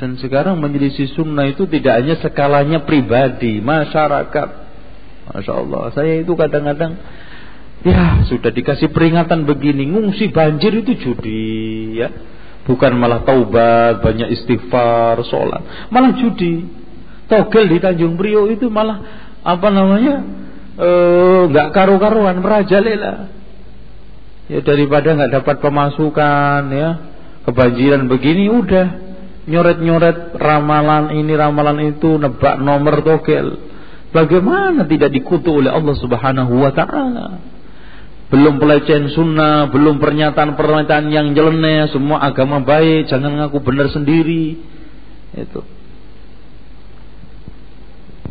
Dan sekarang menyelisih sunnah itu tidak hanya skalanya pribadi, masyarakat. Masya Allah, saya itu kadang-kadang ya sudah dikasih peringatan begini, ngungsi banjir itu judi ya Bukan malah taubat, banyak istighfar, sholat. Malah judi. Togel di Tanjung Priok itu malah apa namanya eh, nggak e, karu-karuan merajalela. Ya daripada nggak dapat pemasukan ya kebanjiran begini udah nyoret-nyoret ramalan ini ramalan itu nebak nomor togel. Bagaimana tidak dikutuk oleh Allah Subhanahu wa taala? Belum pelecehan sunnah, belum pernyataan-pernyataan yang nyeleneh, semua agama baik, jangan ngaku benar sendiri. Itu.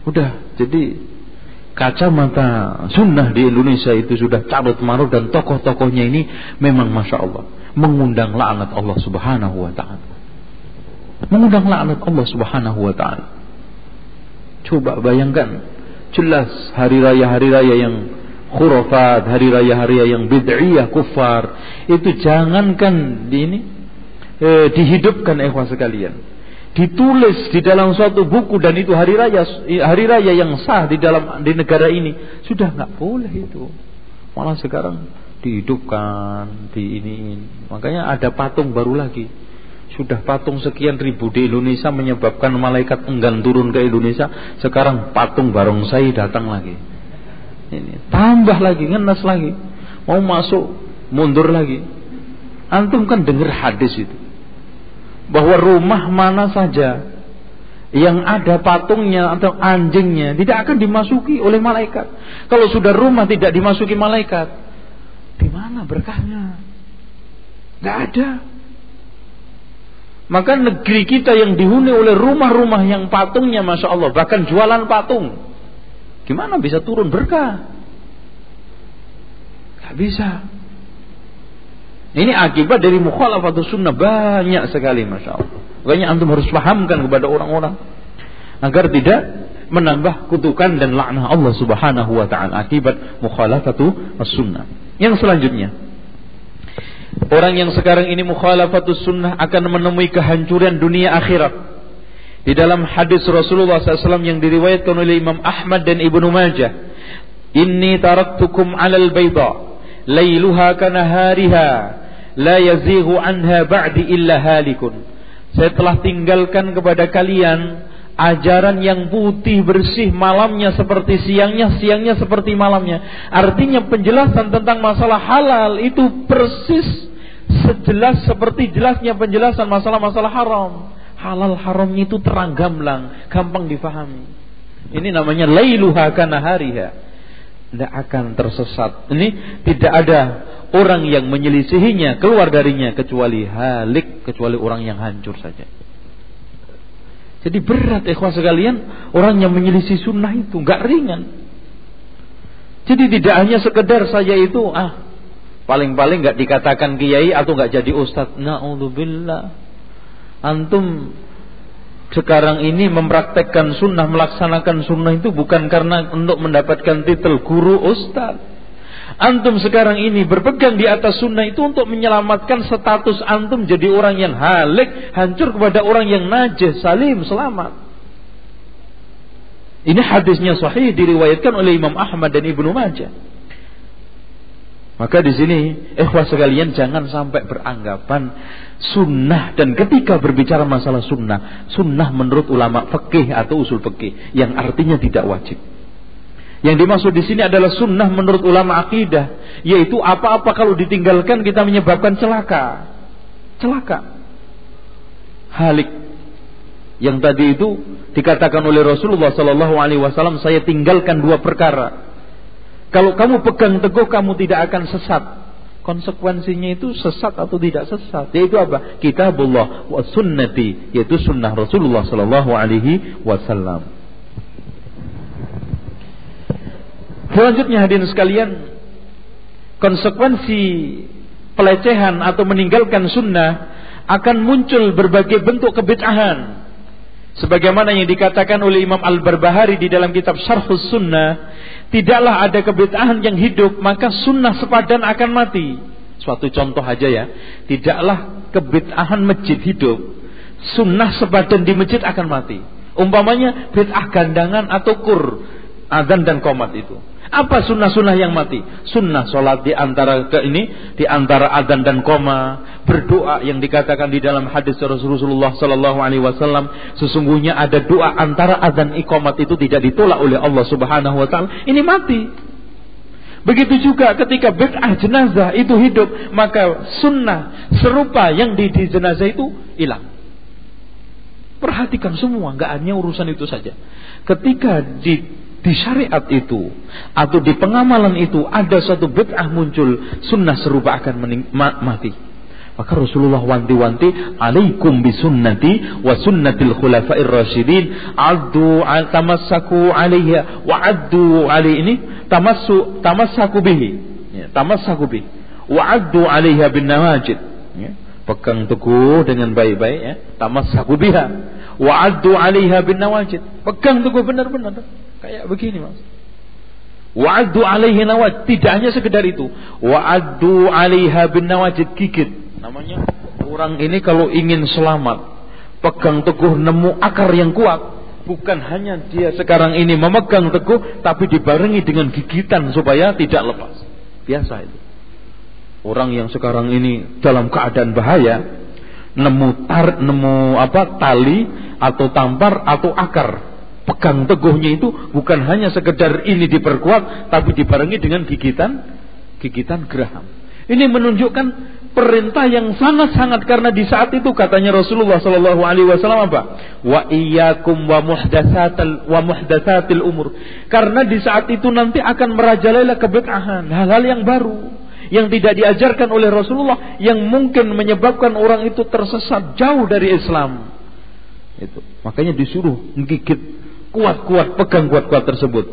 Udah, jadi kacamata sunnah di Indonesia itu sudah carut marut dan tokoh-tokohnya ini memang masya Allah mengundang laknat Allah Subhanahu Wa Taala. Mengundang laknat Allah Subhanahu Wa Taala. Coba bayangkan, jelas hari raya hari raya yang khurafat, hari raya-hari raya yang bid'iyah kufar, itu jangankan di ini eh, dihidupkan ikhwan sekalian. Ditulis di dalam suatu buku dan itu hari raya hari raya yang sah di dalam di negara ini sudah nggak boleh itu. Malah sekarang dihidupkan, di ini. Makanya ada patung baru lagi. Sudah patung sekian ribu di Indonesia menyebabkan malaikat enggan turun ke Indonesia. Sekarang patung barongsai datang lagi. Ini tambah lagi, ngenes lagi. Mau masuk, mundur lagi. Antum kan dengar hadis itu. Bahwa rumah mana saja yang ada patungnya atau anjingnya tidak akan dimasuki oleh malaikat. Kalau sudah rumah tidak dimasuki malaikat, di mana berkahnya? Gak ada. Maka negeri kita yang dihuni oleh rumah-rumah yang patungnya Masya Allah Bahkan jualan patung Gimana bisa turun berkah? Gak bisa. Ini akibat dari mukhalafatus sunnah banyak sekali Masya Allah. Makanya antum harus pahamkan kepada orang-orang. Agar tidak menambah kutukan dan laknah Allah subhanahu wa ta'ala. Akibat mukhalafatu sunnah. Yang selanjutnya. Orang yang sekarang ini mukhalafatus sunnah akan menemui kehancuran dunia akhirat. Di dalam hadis Rasulullah SAW yang diriwayatkan oleh Imam Ahmad dan Ibnu Majah. Inni taraktukum alal bayda. Layluha kanahariha. La yazighu anha ba'di illa halikun. Saya telah tinggalkan kepada kalian ajaran yang putih bersih malamnya seperti siangnya, siangnya seperti malamnya. Artinya penjelasan tentang masalah halal itu persis sejelas seperti jelasnya penjelasan masalah-masalah haram halal haramnya itu terang gamblang, gampang difahami. Ini namanya lailuha kana hariha. Tidak akan tersesat. Ini tidak ada orang yang menyelisihinya keluar darinya kecuali halik, kecuali orang yang hancur saja. Jadi berat ikhwah sekalian orang yang menyelisih sunnah itu nggak ringan. Jadi tidak hanya sekedar saya itu ah paling-paling nggak dikatakan kiai atau nggak jadi ustadz. Naudzubillah antum sekarang ini mempraktekkan sunnah, melaksanakan sunnah itu bukan karena untuk mendapatkan titel guru ustaz. Antum sekarang ini berpegang di atas sunnah itu untuk menyelamatkan status antum jadi orang yang halik, hancur kepada orang yang najis, salim, selamat. Ini hadisnya sahih diriwayatkan oleh Imam Ahmad dan Ibnu Majah. Maka di sini ikhwah sekalian jangan sampai beranggapan sunnah dan ketika berbicara masalah sunnah, sunnah menurut ulama fikih atau usul fikih yang artinya tidak wajib. Yang dimaksud di sini adalah sunnah menurut ulama akidah, yaitu apa-apa kalau ditinggalkan kita menyebabkan celaka. Celaka. Halik. Yang tadi itu dikatakan oleh Rasulullah Sallallahu Alaihi Wasallam, saya tinggalkan dua perkara. Kalau kamu pegang teguh, kamu tidak akan sesat. Konsekuensinya itu sesat atau tidak sesat. Yaitu apa? Kitabullah wa sunnati, yaitu sunnah Rasulullah Sallallahu Alaihi Wasallam. Selanjutnya hadirin sekalian, konsekuensi pelecehan atau meninggalkan sunnah akan muncul berbagai bentuk kebid'ahan. Sebagaimana yang dikatakan oleh Imam Al-Barbahari di dalam kitab Syarhus Sunnah, tidaklah ada kebid'ahan yang hidup, maka sunnah sepadan akan mati. Suatu contoh aja ya, tidaklah kebid'ahan masjid hidup, sunnah sepadan di masjid akan mati. Umpamanya bid'ah gandangan atau kur, azan dan komat itu. Apa sunnah-sunnah yang mati? Sunnah sholat di antara ke ini, di antara adzan dan koma, berdoa yang dikatakan di dalam hadis Rasulullah Sallallahu Alaihi Wasallam, sesungguhnya ada doa antara adzan ikomat itu tidak ditolak oleh Allah Subhanahu Wa Taala. Ini mati. Begitu juga ketika bid'ah jenazah itu hidup, maka sunnah serupa yang di, di jenazah itu hilang. Perhatikan semua, nggak hanya urusan itu saja. Ketika di di syariat itu atau di pengamalan itu ada suatu bid'ah muncul, sunnah serupa akan mati. Maka Rasulullah wanti-wanti, "Alaikum bisunnati wa sunnatil khulafa'ir rasyidin, addu al tamassaku 'alaiha wa addu 'alai ini tamassu tamassaku bihi." Ya, tamassaku bihi wa addu 'alaiha bin nawajid. Ya, pegang teguh dengan baik-baik ya, tamassaku biha wa addu 'alaiha bin nawajid. Pegang teguh benar-benar. Kayak begini mas. Wa'addu alaihi nawaj. Tidak hanya sekedar itu. Wa'addu alaiha bin nawajid gigit. Namanya orang ini kalau ingin selamat. Pegang teguh nemu akar yang kuat. Bukan hanya dia sekarang ini memegang teguh. Tapi dibarengi dengan gigitan supaya tidak lepas. Biasa itu. Orang yang sekarang ini dalam keadaan bahaya. Nemu tar, nemu apa tali atau tampar atau akar pegang teguhnya itu bukan hanya sekedar ini diperkuat tapi dibarengi dengan gigitan gigitan geraham. Ini menunjukkan perintah yang sangat-sangat karena di saat itu katanya Rasulullah Shallallahu Alaihi Wasallam apa? Wa iyyakum wa muhdatsatil wa muhdatsatil umur. Karena di saat itu nanti akan merajalela kebid'ahan, hal-hal yang baru yang tidak diajarkan oleh Rasulullah yang mungkin menyebabkan orang itu tersesat jauh dari Islam. Itu. Makanya disuruh menggigit kuat-kuat pegang kuat-kuat tersebut.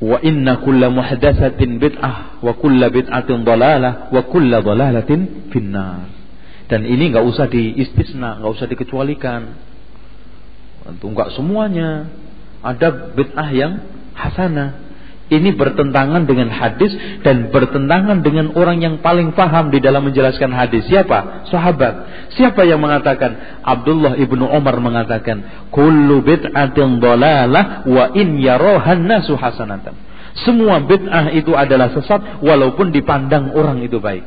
Wa inna kulla muhdatsatin bid'ah wa kulla bid'atin dhalalah wa kulla dhalalatin finnar. Dan ini nggak usah diistisna, nggak usah dikecualikan. Tentu nggak semuanya. Ada bid'ah yang hasanah. Ini bertentangan dengan hadis dan bertentangan dengan orang yang paling paham di dalam menjelaskan hadis. Siapa? Sahabat. Siapa yang mengatakan? Abdullah ibnu Umar mengatakan, "Kullu bid'atin dhalalah wa in yarohan nasu hasanatan." Semua bid'ah itu adalah sesat walaupun dipandang orang itu baik.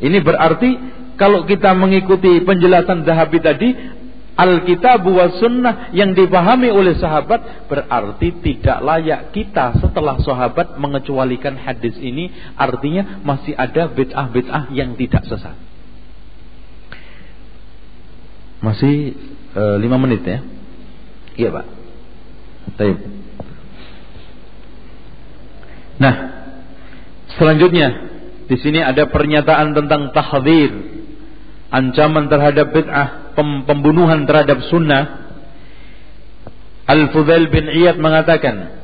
Ini berarti kalau kita mengikuti penjelasan Zahabi tadi, Alkitab wa sunnah yang dipahami oleh sahabat berarti tidak layak kita setelah sahabat mengecualikan hadis ini artinya masih ada bid'ah-bid'ah yang tidak sesat. Masih e, lima menit ya? Iya pak. Baik. Nah, selanjutnya di sini ada pernyataan tentang tahdir, ancaman terhadap bid'ah pembunuhan terhadap sunnah Al-Fudail bin Iyad mengatakan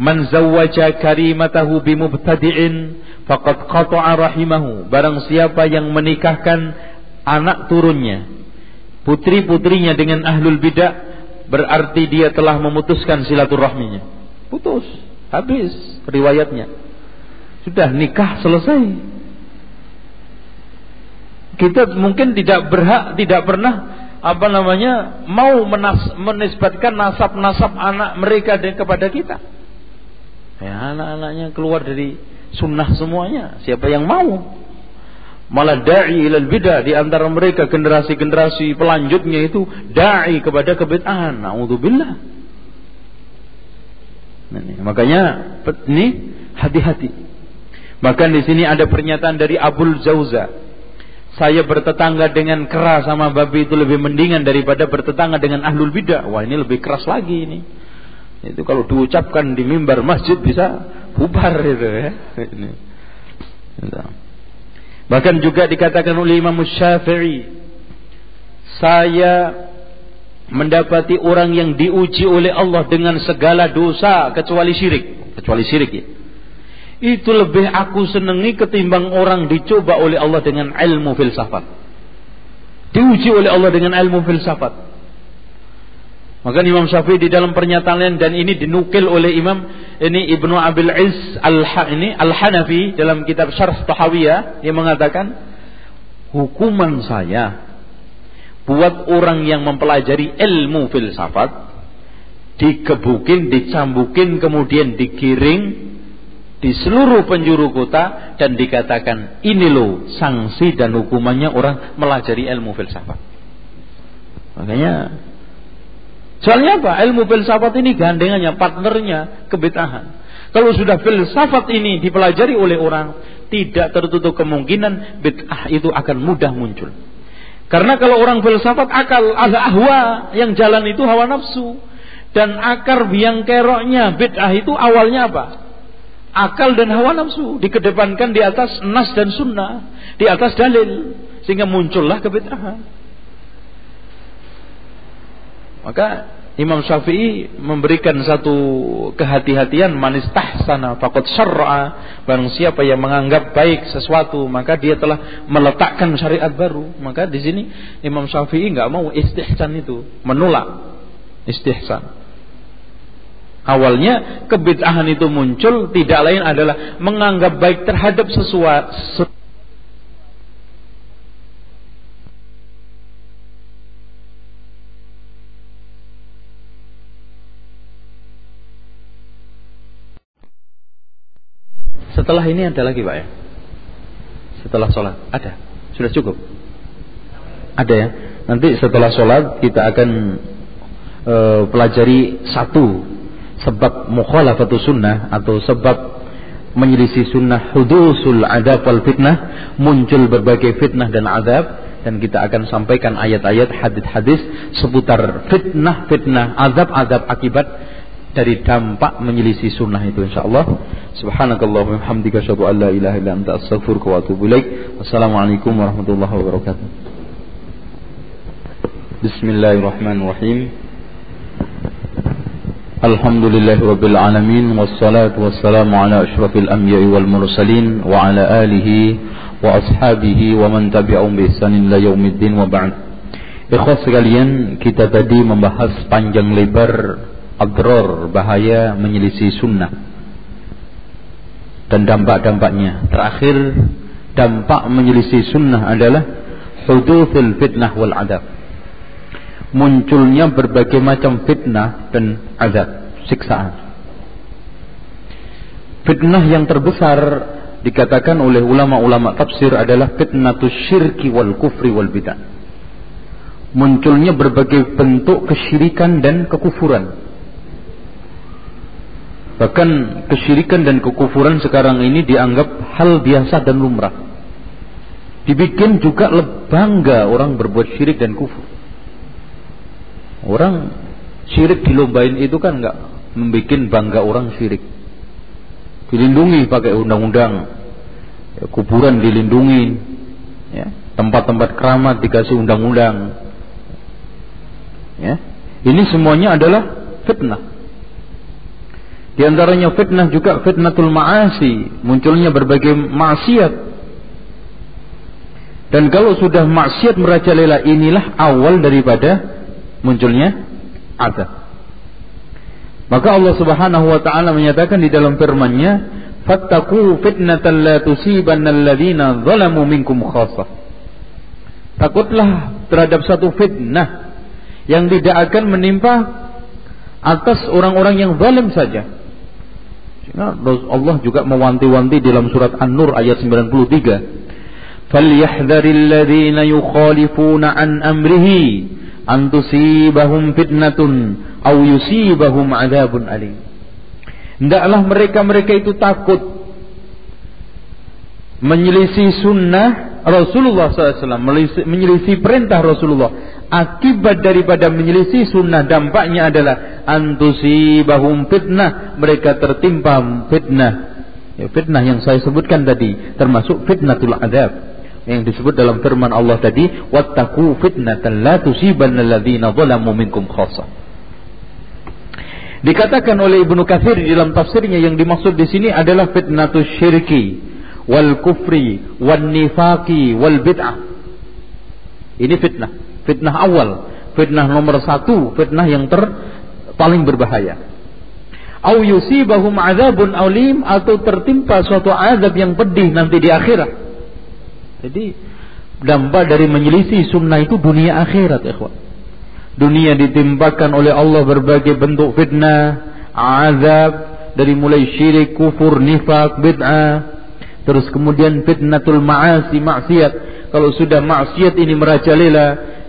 Man zawwaja karimatahu bimubtadi'in faqad qata'a rahimahu. Barang siapa yang menikahkan anak turunnya putri-putrinya dengan ahlul bidah berarti dia telah memutuskan silaturahminya. Putus habis riwayatnya. Sudah nikah selesai kita mungkin tidak berhak, tidak pernah apa namanya mau menas, menisbatkan nasab-nasab anak mereka kepada kita. Ya anak-anaknya keluar dari sunnah semuanya. Siapa yang mau? Malah da'i ilal bidah di antara mereka generasi-generasi pelanjutnya itu da'i kepada kebid'ahan. Nauzubillah. Nah, makanya ini hati-hati. Bahkan di sini ada pernyataan dari Abul Jauza. Saya bertetangga dengan keras sama babi itu lebih mendingan daripada bertetangga dengan ahlul bidah. Wah ini lebih keras lagi ini. Itu kalau diucapkan di mimbar masjid bisa bubar itu ya. Ini. Bahkan juga dikatakan oleh Imam Syafi'i, saya mendapati orang yang diuji oleh Allah dengan segala dosa kecuali syirik, kecuali syirik ya itu lebih aku senangi ketimbang orang dicoba oleh Allah dengan ilmu filsafat. Diuji oleh Allah dengan ilmu filsafat. Maka Imam Syafi'i di dalam pernyataan lain dan ini dinukil oleh Imam ini Ibnu Abil Is al ini Al Hanafi dalam kitab Syarh Tahawiyah yang mengatakan hukuman saya buat orang yang mempelajari ilmu filsafat dikebukin, dicambukin, kemudian digiring di seluruh penjuru kota dan dikatakan ini loh sanksi dan hukumannya orang melajari ilmu filsafat. Makanya soalnya apa? Ilmu filsafat ini gandengannya, partnernya kebitahan. Kalau sudah filsafat ini dipelajari oleh orang, tidak tertutup kemungkinan bid'ah itu akan mudah muncul. Karena kalau orang filsafat akal ada ahwa yang jalan itu hawa nafsu dan akar biang keroknya bid'ah itu awalnya apa? Akal dan hawa nafsu dikedepankan di atas nas dan sunnah, di atas dalil sehingga muncullah kebid'ahan. Maka Imam Syafi'i memberikan satu kehati-hatian manis tahsana faqad syar'a barang siapa yang menganggap baik sesuatu maka dia telah meletakkan syariat baru. Maka di sini Imam Syafi'i nggak mau istihsan itu menolak istihsan Awalnya kebid'ahan itu muncul tidak lain adalah menganggap baik terhadap sesuatu Setelah ini ada lagi Pak ya? Setelah sholat Ada? Sudah cukup? Ada ya? Nanti setelah sholat kita akan uh, pelajari satu sebab mukhalafatu sunnah atau sebab menyelisih sunnah hudusul adab wal fitnah muncul berbagai fitnah dan adab dan kita akan sampaikan ayat-ayat hadis-hadis seputar fitnah-fitnah azab-azab akibat dari dampak menyelisih sunnah itu insyaallah. Subhanakallah wa bihamdika asyhadu an la ilaha illa anta astaghfiruka wa atubu ilaik. Wassalamualaikum warahmatullahi wabarakatuh. Bismillahirrahmanirrahim الحمد لله رب العالمين والصلاة والسلام على أشرف الأنبياء والمرسلين وعلى آله وأصحابه ومن تبعهم بإحسان إلى يوم الدين وبعد Ikhwas sekalian, kita tadi membahas panjang lebar adror bahaya menyelisih sunnah dan dampak-dampaknya. Terakhir, dampak menyelisih sunnah adalah hudufil fitnah wal adab munculnya berbagai macam fitnah dan azab, siksaan. Fitnah yang terbesar dikatakan oleh ulama-ulama tafsir adalah fitnatus syirki wal kufri wal bidah. Munculnya berbagai bentuk kesyirikan dan kekufuran. Bahkan kesyirikan dan kekufuran sekarang ini dianggap hal biasa dan lumrah. Dibikin juga bangga orang berbuat syirik dan kufur. Orang syirik dilombain itu kan nggak membuat bangga orang syirik. Dilindungi pakai undang-undang, ya, kuburan dilindungi, ya, tempat-tempat keramat dikasih undang-undang. Ya, ini semuanya adalah fitnah. Di antaranya fitnah juga fitnatul ma'asi, munculnya berbagai maksiat. Dan kalau sudah maksiat merajalela inilah awal daripada munculnya azab. Maka Allah Subhanahu wa taala menyatakan di dalam firman-Nya, "Fattaqu fitnatan la tusibanna alladziina zalamu minkum khassah." Takutlah terhadap satu fitnah yang tidak akan menimpa atas orang-orang yang zalim saja. Allah juga mewanti-wanti dalam surat An-Nur ayat 93. "Falyahdharil ladzina yukhalifuna an amrihi an tusibahum fitnatun aw yusibahum adzabun alim." Hendaklah mereka-mereka itu takut menyelisih sunnah Rasulullah SAW, menyelisih perintah Rasulullah Akibat daripada menyelisih sunnah dampaknya adalah bahum fitnah. Mereka tertimpa fitnah. Ya, fitnah yang saya sebutkan tadi termasuk fitnatul adab yang disebut dalam firman Allah tadi wattaqu fitnatan la tusibanna alladziina zalamu minkum khassah. Dikatakan oleh Ibnu Katsir di dalam tafsirnya yang dimaksud di sini adalah fitnatus syirki wal kufri wan nifaqi wal bid'ah. Ini fitnah Fitnah awal, fitnah nomor satu, fitnah yang ter paling berbahaya. Au yusibahum azabun alim atau tertimpa suatu azab yang pedih nanti di akhirat. Jadi dampak dari menyelisih sunnah itu dunia akhirat, ikhwan. Dunia ditimpakan oleh Allah berbagai bentuk fitnah, azab dari mulai syirik, kufur, nifak, bid'ah, terus kemudian fitnatul ma'asi, maksiat. Kalau sudah maksiat ini merajalela,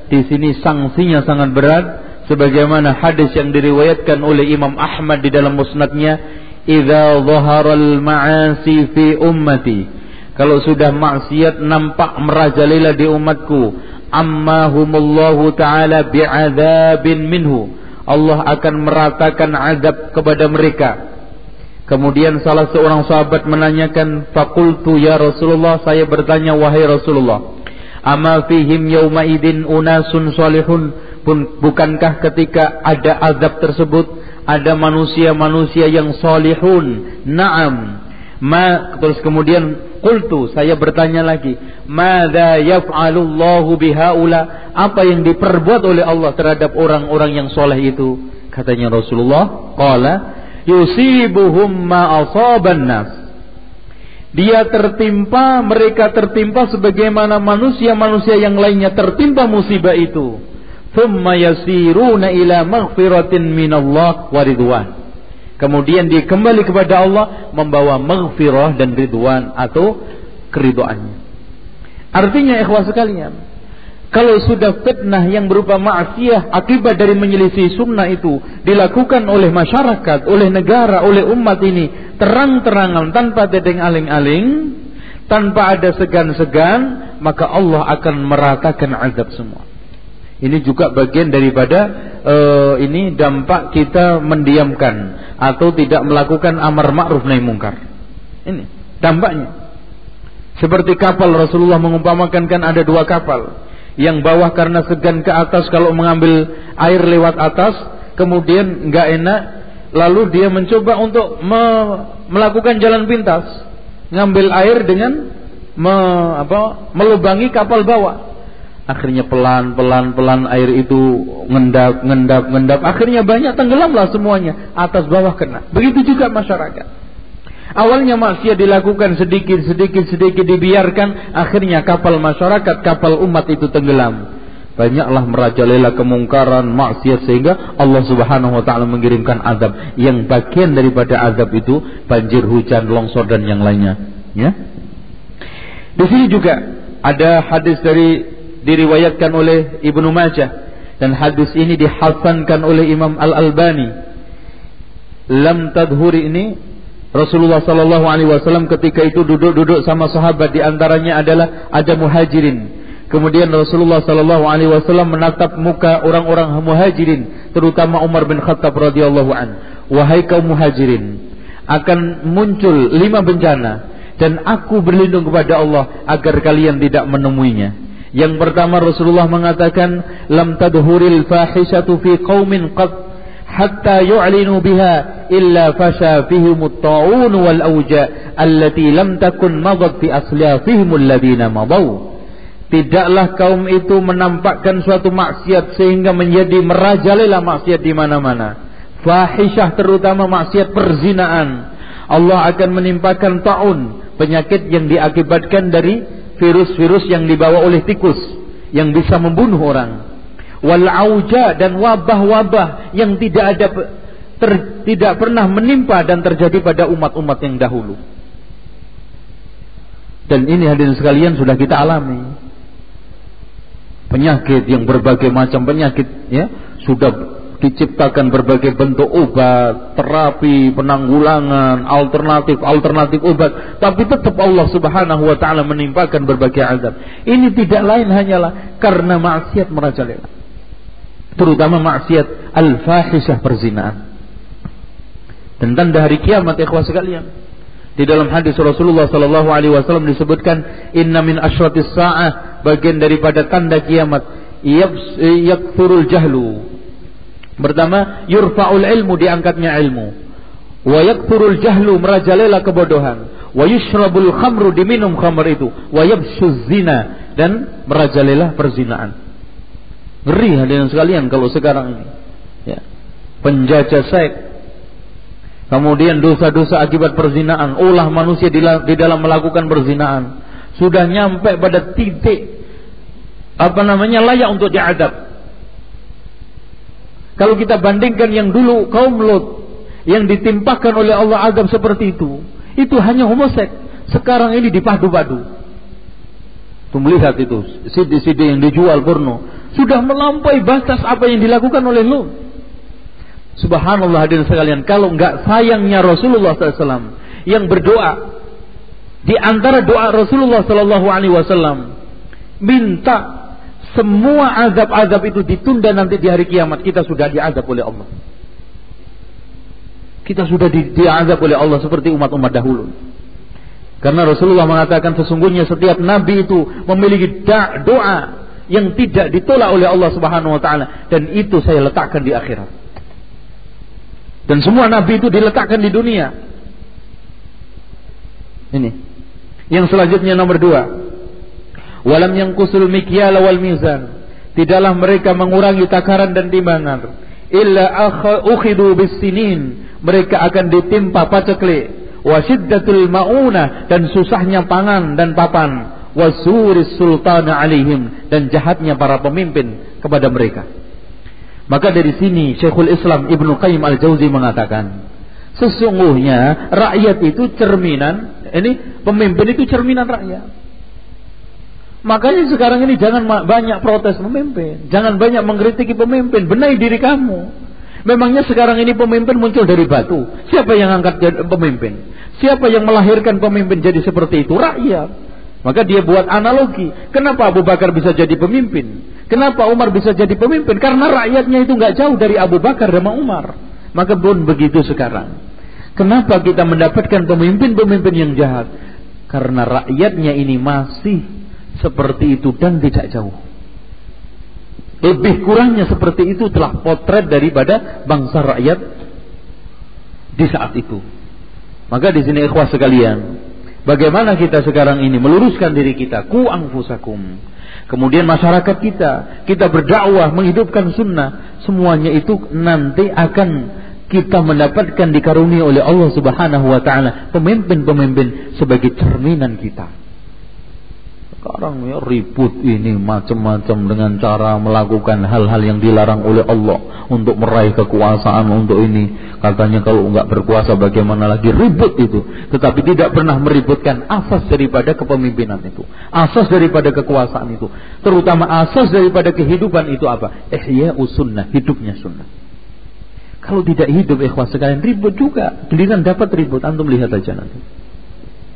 di sini sanksinya sangat berat sebagaimana hadis yang diriwayatkan oleh Imam Ahmad di dalam musnadnya idza dhaharal ma'asi fi ummati kalau sudah maksiat nampak merajalela di umatku. Ammahumullahu taala bi'adzabin minhu. Allah akan meratakan azab kepada mereka. Kemudian salah seorang sahabat menanyakan, "Fakultu ya Rasulullah, saya bertanya wahai Rasulullah, Ama fihim yawma idin unasun salihun? Pun bukankah ketika ada azab tersebut ada manusia-manusia yang salihun? Na'am. Ma terus kemudian qultu saya bertanya lagi madza yaf'alullahu bihaula apa yang diperbuat oleh Allah terhadap orang-orang yang soleh itu katanya Rasulullah qala yusibuhum ma asaban nas dia tertimpa, mereka tertimpa sebagaimana manusia-manusia yang lainnya tertimpa musibah itu. Thumma yasiruna ila maghfiratin minallah wa ridwan. Kemudian dia kembali kepada Allah membawa maghfirah dan ridwan atau keridoannya. Artinya ikhwah sekalian, kalau sudah fitnah yang berupa maksiat akibat dari menyelisih sunnah itu dilakukan oleh masyarakat, oleh negara, oleh umat ini terang-terangan tanpa dedeng aling-aling, tanpa ada segan-segan, maka Allah akan meratakan azab semua. Ini juga bagian daripada uh, ini dampak kita mendiamkan atau tidak melakukan amar ma'ruf nahi mungkar. Ini dampaknya. Seperti kapal Rasulullah mengumpamakan kan ada dua kapal yang bawah karena segan ke atas kalau mengambil air lewat atas kemudian nggak enak lalu dia mencoba untuk me melakukan jalan pintas ngambil air dengan me apa melubangi kapal bawah akhirnya pelan pelan pelan air itu ngendap ngendap ngendap. Akhirnya banyak tenggelamlah semuanya. Atas bawah kena. Begitu juga masyarakat. Awalnya maksiat dilakukan sedikit sedikit sedikit dibiarkan, akhirnya kapal masyarakat, kapal umat itu tenggelam. Banyaklah merajalela kemungkaran, maksiat sehingga Allah Subhanahu wa taala mengirimkan azab. Yang bagian daripada azab itu banjir hujan, longsor dan yang lainnya, ya. Di sini juga ada hadis dari diriwayatkan oleh Ibnu Majah dan hadis ini dihasankan oleh Imam Al Albani. Lam tadhuri ini Rasulullah Sallallahu Alaihi Wasallam ketika itu duduk-duduk sama sahabat di antaranya adalah ada muhajirin. Kemudian Rasulullah Sallallahu Alaihi Wasallam menatap muka orang-orang muhajirin, terutama Umar bin Khattab radhiyallahu an. Wahai kaum muhajirin, akan muncul lima bencana dan aku berlindung kepada Allah agar kalian tidak menemuinya. Yang pertama Rasulullah mengatakan, lam tadhuril fahishatu fi qaumin qad hatta yu'linu biha illa fasha fihim at-ta'un wal awja allati lam takun madat fi aslafihim alladhina madaw. Tidaklah kaum itu menampakkan suatu maksiat sehingga menjadi merajalela maksiat di mana-mana. Fahisyah terutama maksiat perzinaan. Allah akan menimpakan taun penyakit yang diakibatkan dari virus-virus yang dibawa oleh tikus yang bisa membunuh orang. Wal auja dan wabah-wabah yang tidak ada ter, tidak pernah menimpa dan terjadi pada umat-umat yang dahulu. Dan ini hadirin sekalian sudah kita alami. Penyakit yang berbagai macam penyakit ya sudah diciptakan berbagai bentuk obat, terapi, penanggulangan, alternatif, alternatif obat, tapi tetap Allah Subhanahu wa taala menimpakan berbagai azab. Ini tidak lain hanyalah karena maksiat merajalela. Terutama maksiat al-fahisyah perzinaan. Dan tanda hari kiamat ikhwah sekalian. Di dalam hadis Rasulullah sallallahu alaihi wasallam disebutkan inna min asyratis saah bagian daripada tanda kiamat yakfurul jahlu Pertama, yurfa'ul ilmu diangkatnya ilmu. Wa yakfurul jahlu merajalela kebodohan. Wa yushrabul khamru diminum khamr itu. Wa yabshuz zina dan merajalela perzinaan. Ngeri hadirin sekalian kalau sekarang ini. Ya. Penjajah seks. Kemudian dosa-dosa akibat perzinaan, ulah manusia di dalam melakukan perzinaan sudah nyampe pada titik apa namanya layak untuk diadab. Kalau kita bandingkan yang dulu kaum Lot yang ditimpakan oleh Allah azab seperti itu, itu hanya homoseks. Sekarang ini dipadu-padu. Tuh melihat itu CD-CD yang dijual porno sudah melampaui batas apa yang dilakukan oleh Lot. Subhanallah hadirin sekalian, kalau enggak sayangnya Rasulullah SAW yang berdoa di antara doa Rasulullah Wasallam minta semua azab-azab itu ditunda nanti di hari kiamat. Kita sudah diazab oleh Allah. Kita sudah di, diazab oleh Allah seperti umat-umat dahulu. Karena Rasulullah mengatakan sesungguhnya setiap nabi itu memiliki doa yang tidak ditolak oleh Allah Subhanahu wa taala. Dan itu saya letakkan di akhirat. Dan semua nabi itu diletakkan di dunia. Ini. Yang selanjutnya nomor dua walam yang kusul mikyal wal mizan. Tidaklah mereka mengurangi takaran dan timbangan. Illa ukhidu bisinin. Mereka akan ditimpa paceklik. Wa syiddatul mauna dan susahnya pangan dan papan. Wasuris sultana alaihim dan jahatnya para pemimpin kepada mereka. Maka dari sini Syekhul Islam Ibnu Qayyim Al-Jauzi mengatakan sesungguhnya rakyat itu cerminan ini pemimpin itu cerminan rakyat Makanya sekarang ini jangan banyak protes pemimpin. Jangan banyak mengkritiki pemimpin. Benahi diri kamu. Memangnya sekarang ini pemimpin muncul dari batu. Siapa yang angkat pemimpin? Siapa yang melahirkan pemimpin jadi seperti itu? Rakyat. Maka dia buat analogi. Kenapa Abu Bakar bisa jadi pemimpin? Kenapa Umar bisa jadi pemimpin? Karena rakyatnya itu nggak jauh dari Abu Bakar dan Umar. Maka pun begitu sekarang. Kenapa kita mendapatkan pemimpin-pemimpin yang jahat? Karena rakyatnya ini masih seperti itu dan tidak jauh. Lebih kurangnya seperti itu telah potret daripada bangsa rakyat di saat itu. Maka di sini ikhwah sekalian, bagaimana kita sekarang ini meluruskan diri kita, ku angfusakum. Kemudian masyarakat kita, kita berdakwah menghidupkan sunnah, semuanya itu nanti akan kita mendapatkan dikaruniai oleh Allah Subhanahu wa taala pemimpin-pemimpin sebagai cerminan kita. Sekarang ya ribut ini macam-macam dengan cara melakukan hal-hal yang dilarang oleh Allah untuk meraih kekuasaan untuk ini. Katanya kalau enggak berkuasa bagaimana lagi ribut itu. Tetapi tidak pernah meributkan asas daripada kepemimpinan itu. Asas daripada kekuasaan itu. Terutama asas daripada kehidupan itu apa? Ihya sunnah, hidupnya sunnah. Kalau tidak hidup ikhwas sekalian ribut juga. Giliran dapat ribut. Antum lihat aja nanti.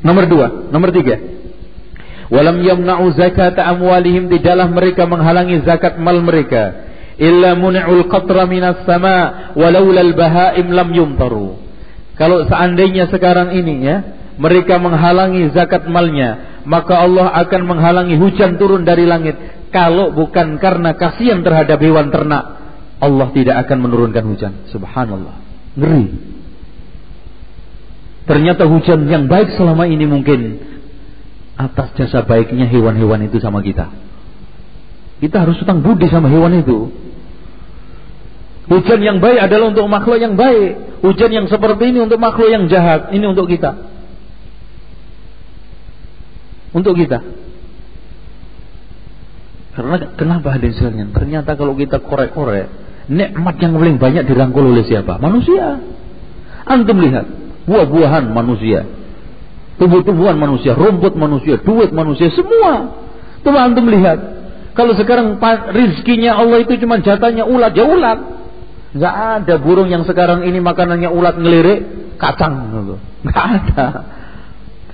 Nomor dua, nomor tiga. Walam yamna'u zakat amwalihim tidaklah mereka menghalangi zakat mal mereka illa muni'ul qatra minas sama walaula al-bahaim lam yumtaru. Kalau seandainya sekarang ini ya mereka menghalangi zakat malnya, maka Allah akan menghalangi hujan turun dari langit. Kalau bukan karena kasihan terhadap hewan ternak, Allah tidak akan menurunkan hujan. Subhanallah. Ngeri. Ternyata hujan yang baik selama ini mungkin atas jasa baiknya hewan-hewan itu sama kita. Kita harus utang budi sama hewan itu. Hujan yang baik adalah untuk makhluk yang baik. Hujan yang seperti ini untuk makhluk yang jahat. Ini untuk kita. Untuk kita. Karena kenapa hadirin sekalian? Ternyata kalau kita korek-korek, nikmat yang paling banyak dirangkul oleh siapa? Manusia. Antum lihat, buah-buahan manusia, tumbuh-tumbuhan manusia, rumput manusia, duit manusia, semua. Coba antum lihat. Kalau sekarang rizkinya Allah itu cuma jatahnya ulat, ya ulat. Gak ada burung yang sekarang ini makanannya ulat ngelirik kacang gitu. Gak ada.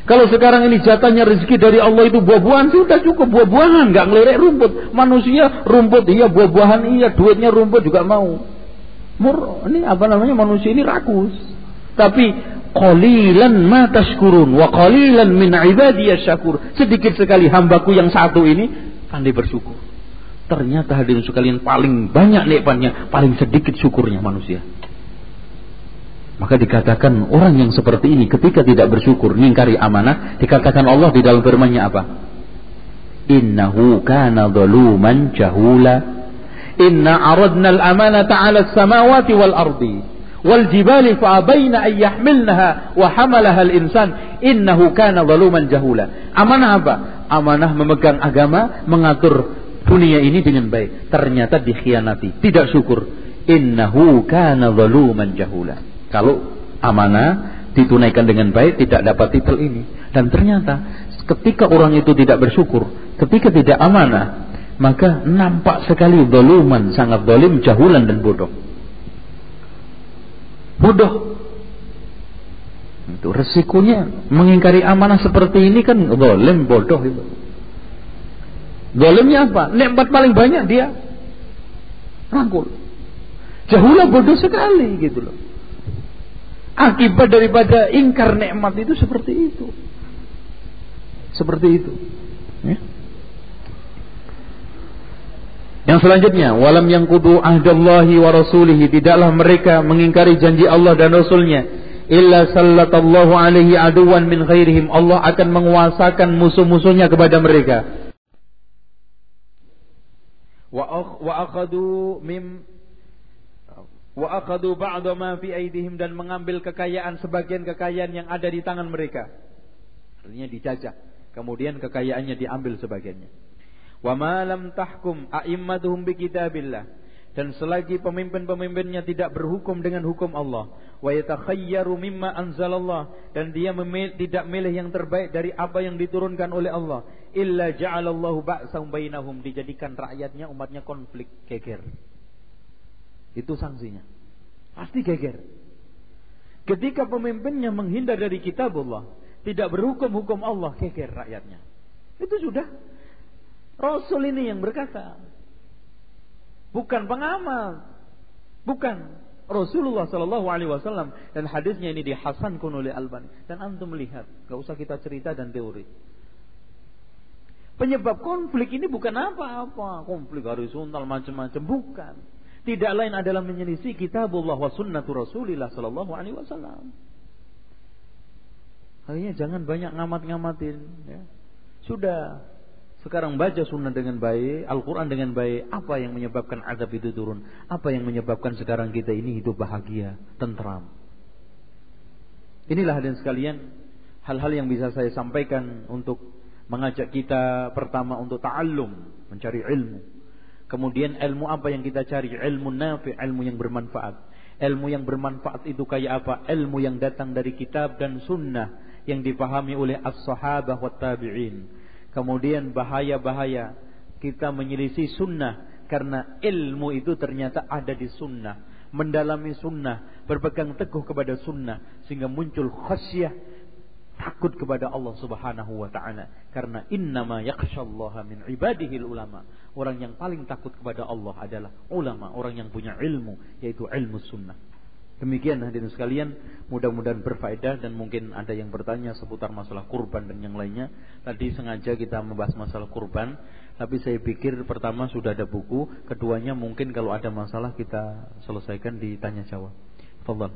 Kalau sekarang ini jatahnya rezeki dari Allah itu buah-buahan sudah cukup buah-buahan, nggak ngelirik rumput. Manusia rumput iya, buah-buahan iya, duitnya rumput juga mau. Mur, ini apa namanya manusia ini rakus. Tapi qalilan ma tashkurun wa qalilan min ibadiyas syakur. Sedikit sekali hambaku yang satu ini pandai bersyukur. Ternyata hadirin sekalian paling banyak nikmatnya, paling sedikit syukurnya manusia. Maka dikatakan orang yang seperti ini ketika tidak bersyukur, mengingkari amanah, dikatakan Allah di dalam firman-Nya apa? Innahu kana zaluman jahula. Inna aradna al-amanata 'ala as-samawati wal ardi an yahmilnaha wa hamalaha al-insan innahu kana zaluman jahula. Amanah apa? Amanah memegang agama, mengatur dunia ini dengan baik. Ternyata dikhianati, tidak syukur. Innahu kana zaluman jahula. Kalau amanah ditunaikan dengan baik tidak dapat titel ini. Dan ternyata ketika orang itu tidak bersyukur, ketika tidak amanah, maka nampak sekali doluman, sangat dolim, jahulan dan bodoh. Bodoh. Itu resikonya mengingkari amanah seperti ini kan dolim, bodoh itu. Dolimnya apa? Nikmat paling banyak dia rangkul. Jahulah bodoh sekali gitu loh. Akibat daripada ingkar nikmat itu seperti itu. Seperti itu. Ya. Yang selanjutnya, walam yang kudu ahdallahi wa rasulihi tidaklah mereka mengingkari janji Allah dan Rasulnya illa sallatallahu alaihi aduwan min khairihim Allah akan menguasakan musuh-musuhnya kepada mereka wa akhadu mim wa akhadhu ba'da ma fi aidihim dan mengambil kekayaan sebagian kekayaan yang ada di tangan mereka. Artinya dijajah. Kemudian kekayaannya diambil sebagiannya. Wa ma lam tahkum a'immatuhum bi kitabillah dan selagi pemimpin-pemimpinnya tidak berhukum dengan hukum Allah wa yatakhayyaru mimma anzalallah dan dia memilih, tidak milih yang terbaik dari apa yang diturunkan oleh Allah illa ja'alallahu ba'sam bainahum dijadikan rakyatnya umatnya konflik geger itu sanksinya. Pasti geger. Ketika pemimpinnya menghindar dari kitabullah, tidak berhukum hukum Allah, geger rakyatnya. Itu sudah Rasul ini yang berkata. Bukan pengamal. Bukan Rasulullah Shallallahu Alaihi Wasallam dan hadisnya ini dihasankan oleh Albani dan antum melihat, gak usah kita cerita dan teori. Penyebab konflik ini bukan apa-apa, konflik horizontal macam-macam, bukan tidak lain adalah menyelisih kitabullah wa sunnatu Rasulillah sallallahu alaihi wasallam. Akhirnya jangan banyak ngamat-ngamatin ya. Sudah sekarang baca sunnah dengan baik, Al-Quran dengan baik. Apa yang menyebabkan azab itu turun? Apa yang menyebabkan sekarang kita ini hidup bahagia, tentram? Inilah hadirin sekalian, hal-hal yang bisa saya sampaikan untuk mengajak kita pertama untuk ta'allum, mencari ilmu. Kemudian ilmu apa yang kita cari? Ilmu nafi, ilmu yang bermanfaat. Ilmu yang bermanfaat itu kayak apa? Ilmu yang datang dari kitab dan sunnah yang dipahami oleh as-sahabah wa tabi'in. Kemudian bahaya-bahaya kita menyelisih sunnah karena ilmu itu ternyata ada di sunnah. Mendalami sunnah, berpegang teguh kepada sunnah sehingga muncul khasyah takut kepada Allah Subhanahu wa taala karena innama yakhsyallaha min ibadihi ulama. Orang yang paling takut kepada Allah adalah ulama, orang yang punya ilmu yaitu ilmu sunnah. Demikian hadirin sekalian, mudah-mudahan berfaedah dan mungkin ada yang bertanya seputar masalah kurban dan yang lainnya. Tadi sengaja kita membahas masalah kurban, tapi saya pikir pertama sudah ada buku, keduanya mungkin kalau ada masalah kita selesaikan di tanya jawab. Fadhal.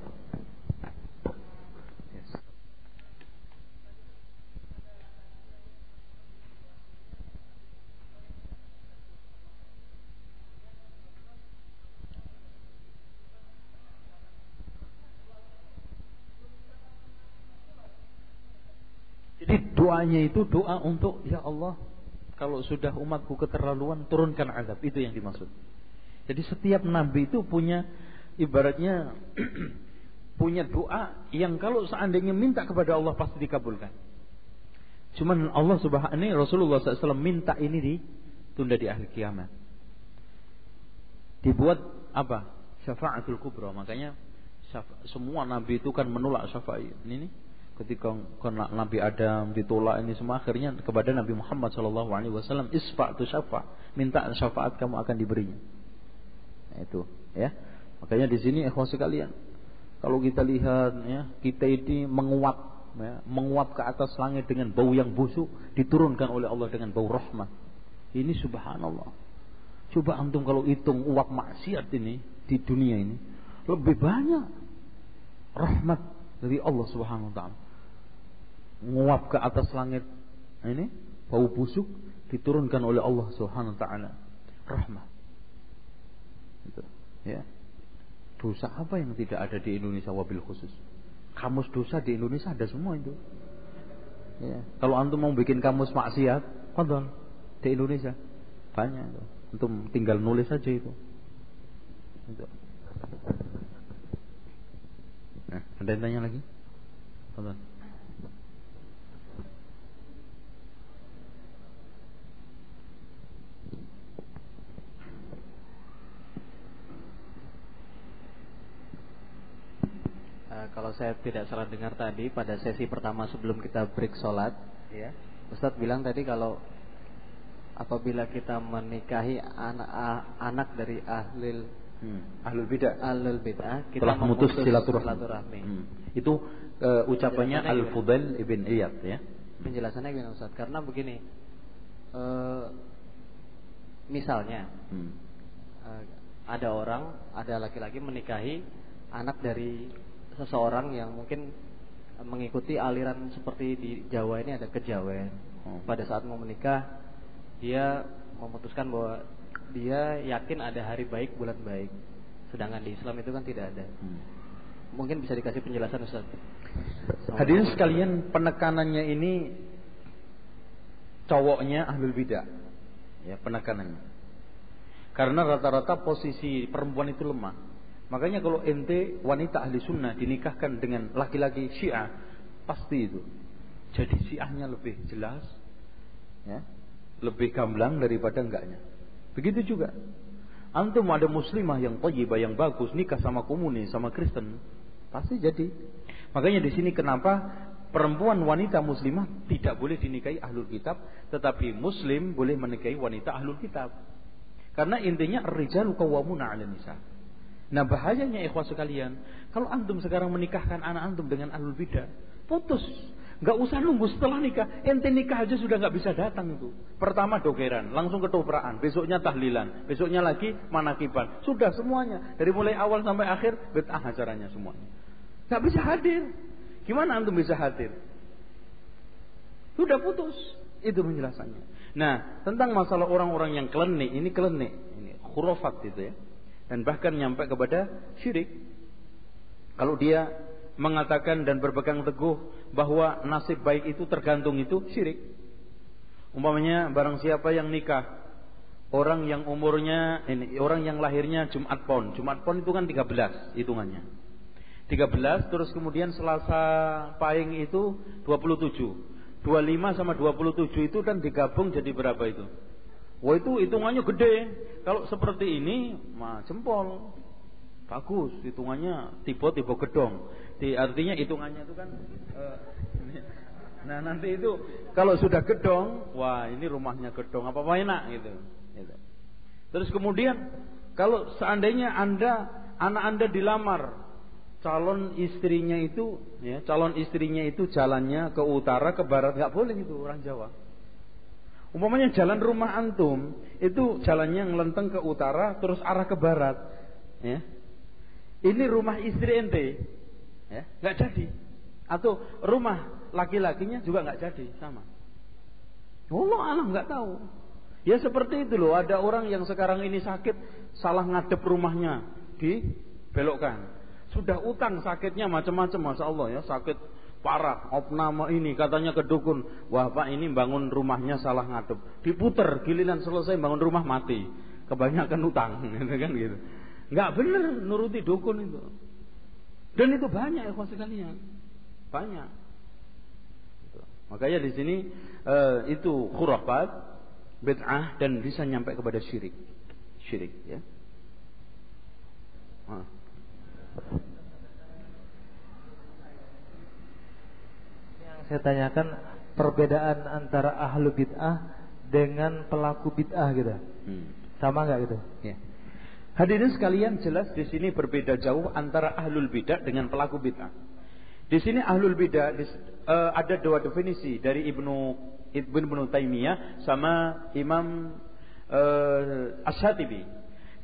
Jadi doanya itu doa untuk ya Allah kalau sudah umatku keterlaluan turunkan azab itu yang dimaksud. Jadi setiap nabi itu punya ibaratnya punya doa yang kalau seandainya minta kepada Allah pasti dikabulkan. Cuman Allah Subhanahu ini Rasulullah SAW minta ini ditunda di akhir kiamat. Dibuat apa? Syafaatul kubra. Makanya semua nabi itu kan menolak syafaat ini ketika kena Nabi Adam ditolak ini semua akhirnya kepada Nabi Muhammad Shallallahu Alaihi Wasallam isfa syafa minta syafaat kamu akan diberinya. Nah, itu ya. Makanya di sini ikhwan sekalian kalau kita lihat ya kita ini menguap ya, menguap ke atas langit dengan bau yang busuk diturunkan oleh Allah dengan bau rahmat. Ini subhanallah. Coba antum kalau hitung uap maksiat ini di dunia ini lebih banyak rahmat dari Allah Subhanahu wa taala nguap ke atas langit. Ini bau busuk diturunkan oleh Allah Subhanahu wa taala. Rahmat itu ya. Dosa apa yang tidak ada di Indonesia? Wabil khusus. Kamus dosa di Indonesia ada semua itu. Ya. Kalau antum mau bikin kamus maksiat konton di Indonesia. Banyak itu. Antum tinggal nulis saja itu. Itu nah, ada yang tanya lagi konton kalau saya tidak salah dengar tadi pada sesi pertama sebelum kita break sholat, ya. Ustadz bilang tadi kalau apabila kita menikahi anak anak dari ahlil hmm. ahlul bidah, ahlul bidah, kita telah memutus silaturahmi. silaturahmi. Hmm. Itu uh, ucapannya Al Fudail ibn Iyad ya. Penjelasannya gimana Ustaz? Karena begini, uh, misalnya hmm. uh, ada orang, ada laki-laki menikahi anak dari seseorang yang mungkin mengikuti aliran seperti di Jawa ini ada kejawen. Hmm. Pada saat mau menikah, dia memutuskan bahwa dia yakin ada hari baik, bulan baik. Sedangkan di Islam itu kan tidak ada. Hmm. Mungkin bisa dikasih penjelasan Ustaz. Hadirin sekalian, penekanannya ini cowoknya ahlul bidah. Ya, penekanannya. Karena rata-rata posisi perempuan itu lemah. Makanya kalau ente wanita ahli sunnah dinikahkan dengan laki-laki syiah, pasti itu. Jadi syiahnya lebih jelas, ya, lebih gamblang daripada enggaknya. Begitu juga. Antum ada muslimah yang thayyibah yang bagus nikah sama komunis sama Kristen, pasti jadi. Makanya di sini kenapa perempuan wanita muslimah tidak boleh dinikahi ahlul kitab, tetapi muslim boleh menikahi wanita ahlul kitab. Karena intinya rijalu qawwamuna 'ala nisa. Nah bahayanya ikhwah sekalian, kalau antum sekarang menikahkan anak antum dengan ahlul bidah, putus. Gak usah nunggu setelah nikah, ente nikah aja sudah gak bisa datang itu. Pertama dogeran, langsung ketopraan, besoknya tahlilan, besoknya lagi manakiban. Sudah semuanya, dari mulai awal sampai akhir, betah acaranya semuanya. Gak bisa hadir. Gimana antum bisa hadir? Sudah putus. Itu penjelasannya. Nah, tentang masalah orang-orang yang klenik, ini klenik, ini khurafat itu ya dan bahkan nyampe kepada syirik. Kalau dia mengatakan dan berpegang teguh bahwa nasib baik itu tergantung itu syirik. Umpamanya barang siapa yang nikah orang yang umurnya ini orang yang lahirnya Jumat Pon. Jumat Pon itu kan 13 hitungannya. 13 terus kemudian Selasa Pahing itu 27. 25 sama 27 itu kan digabung jadi berapa itu? Wah itu hitungannya gede. Kalau seperti ini, mah jempol. Bagus, hitungannya tipe-tipe gedong. Di artinya hitungannya itu kan uh, Nah, nanti itu kalau sudah gedong, wah ini rumahnya gedong apa apa enak gitu. gitu. Terus kemudian kalau seandainya Anda anak Anda dilamar calon istrinya itu ya, calon istrinya itu jalannya ke utara ke barat nggak boleh itu orang Jawa. Umpamanya jalan rumah antum itu jalannya ngelenteng ke utara terus arah ke barat, ya. Ini rumah istri ente, ya, nggak jadi. Atau rumah laki-lakinya juga nggak jadi sama. Allah alam nggak tahu. Ya seperti itu loh. Ada orang yang sekarang ini sakit salah ngadep rumahnya dibelokkan. Sudah utang sakitnya macam-macam, masya Allah ya sakit parah opname ini katanya ke dukun wah pak ini bangun rumahnya salah ngadep. Diputer giliran selesai bangun rumah mati. Kebanyakan utang gitu kan gitu. Nggak bener nuruti dukun itu. Dan itu banyak ya sekalian. Banyak. Gitu. makanya di sini uh, itu khurafat bid'ah dan bisa nyampe kepada syirik. Syirik ya. Ah. Saya tanyakan perbedaan antara ahlu bid'ah dengan pelaku bid'ah gitu. Hmm. Sama nggak gitu? Ya. Hadirin sekalian jelas di sini berbeda jauh antara ahlul bid'ah dengan pelaku bid'ah. Di sini ahlul bid'ah uh, ada dua definisi dari Ibnu Ibnu Taimiyah sama Imam uh, Asyatibi.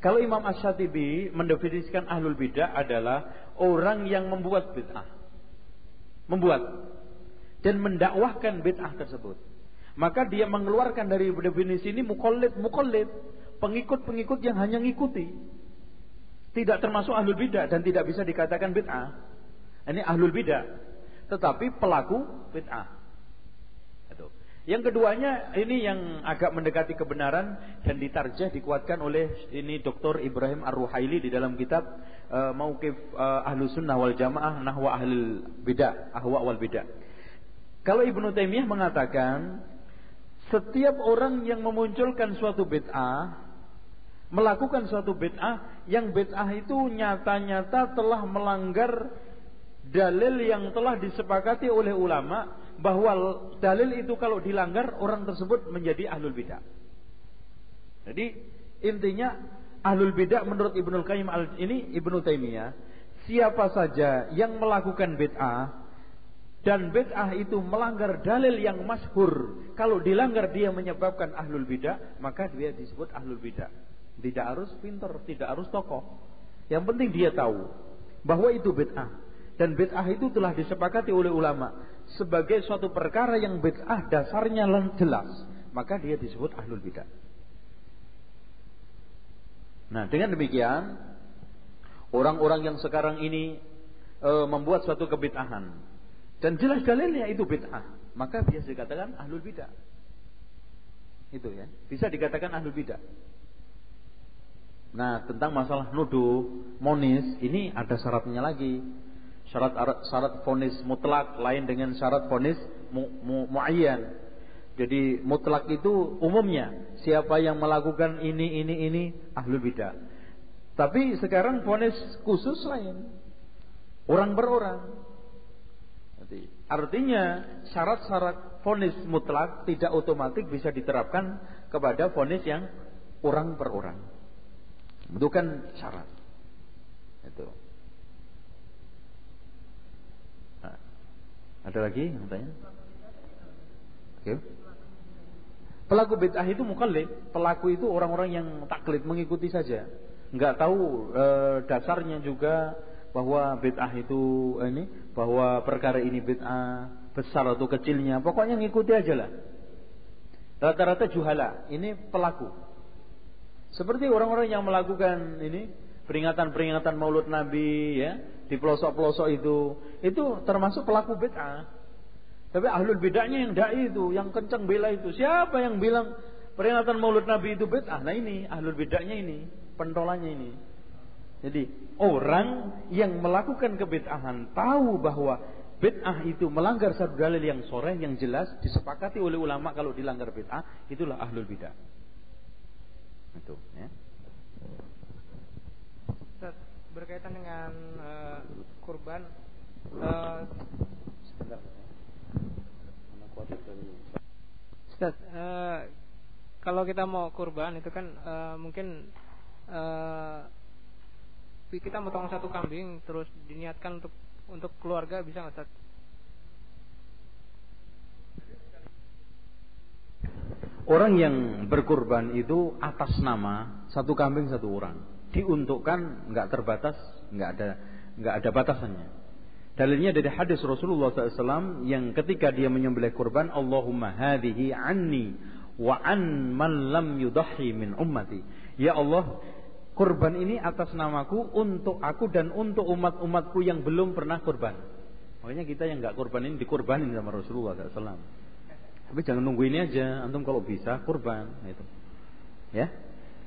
Kalau Imam Asyatibi mendefinisikan ahlul bid'ah adalah orang yang membuat bid'ah. Membuat dan mendakwahkan bid'ah tersebut. Maka dia mengeluarkan dari definisi ini mukallid mukallid, pengikut-pengikut yang hanya ngikuti. Tidak termasuk ahlul bid'ah dan tidak bisa dikatakan bid'ah. Ini ahlul bid'ah, tetapi pelaku bid'ah. Yang keduanya ini yang agak mendekati kebenaran dan ditarjah dikuatkan oleh ini Dr. Ibrahim Ar-Ruhaili di dalam kitab uh, Mauqif uh, Ahlu Sunnah wal Jamaah Nahwa Ahlul Bidah, Ahwa wal Bidah. Kalau Ibnu Taimiyah mengatakan setiap orang yang memunculkan suatu bid'ah melakukan suatu bid'ah yang bid'ah itu nyata-nyata telah melanggar dalil yang telah disepakati oleh ulama bahwa dalil itu kalau dilanggar orang tersebut menjadi ahlul bid'ah. Jadi intinya ahlul bid'ah menurut Ibnu Qayyim ini Ibnu Taimiyah siapa saja yang melakukan bid'ah dan bid'ah itu melanggar dalil yang masyhur. Kalau dilanggar dia menyebabkan ahlul bidah, maka dia disebut ahlul bidah. Tidak harus pintar, tidak harus tokoh. Yang penting dia tahu bahwa itu bid'ah. Dan bid'ah itu telah disepakati oleh ulama sebagai suatu perkara yang bid'ah dasarnya jelas, maka dia disebut ahlul bidah. Nah, dengan demikian orang-orang yang sekarang ini e, membuat suatu kebid'ahan dan jelas dalilnya itu bid'ah, maka biasa dikatakan ahlul bid'ah. Itu ya, bisa dikatakan ahlul bid'ah. Nah, tentang masalah nuduh, monis, ini ada syaratnya lagi. Syarat syarat fonis mutlak lain dengan syarat fonis mu, mu, muayyan. Jadi mutlak itu umumnya siapa yang melakukan ini ini ini ahlul bidah. Tapi sekarang fonis khusus lain. Orang berorang. Jadi, artinya syarat-syarat fonis mutlak tidak otomatis bisa diterapkan kepada fonis yang orang per orang. Itu kan syarat. Itu. Nah, ada lagi yang tanya? Oke. Pelaku bid'ah itu mukallid, pelaku itu orang-orang yang taklid mengikuti saja, nggak tahu e, dasarnya juga bahwa bid'ah itu ini bahwa perkara ini bid'ah besar atau kecilnya pokoknya ngikuti aja lah. Rata-rata juhala ini pelaku. Seperti orang-orang yang melakukan ini peringatan-peringatan Maulud Nabi ya di pelosok-pelosok itu itu termasuk pelaku bid'ah. Tapi ahlul bid'ahnya yang dai itu yang kencang bela itu. Siapa yang bilang peringatan Maulud Nabi itu bid'ah? Nah ini ahlul bid'ahnya ini pentolannya ini jadi orang yang melakukan kebid'ahan tahu bahwa bid'ah itu melanggar satu dalil yang sore yang jelas disepakati oleh ulama kalau dilanggar bid'ah itulah ahlul bid'ah. Itu ya. Ustaz, berkaitan dengan uh, kurban uh. Ustaz, uh, kalau kita mau kurban itu kan uh, mungkin kita motong satu kambing terus diniatkan untuk untuk keluarga bisa nggak Ustaz? Orang yang berkurban itu atas nama satu kambing satu orang diuntukkan nggak terbatas nggak ada nggak ada batasannya. Dalilnya dari hadis Rasulullah SAW yang ketika dia menyembelih kurban Allahumma hadhihi anni wa an man lam yudahi min ummati. Ya Allah, Kurban ini atas namaku untuk aku dan untuk umat-umatku yang belum pernah kurban. Makanya kita yang nggak kurbanin dikurbanin sama Rasulullah SAW. Tapi jangan nunggu ini aja. Antum kalau bisa kurban itu. Ya.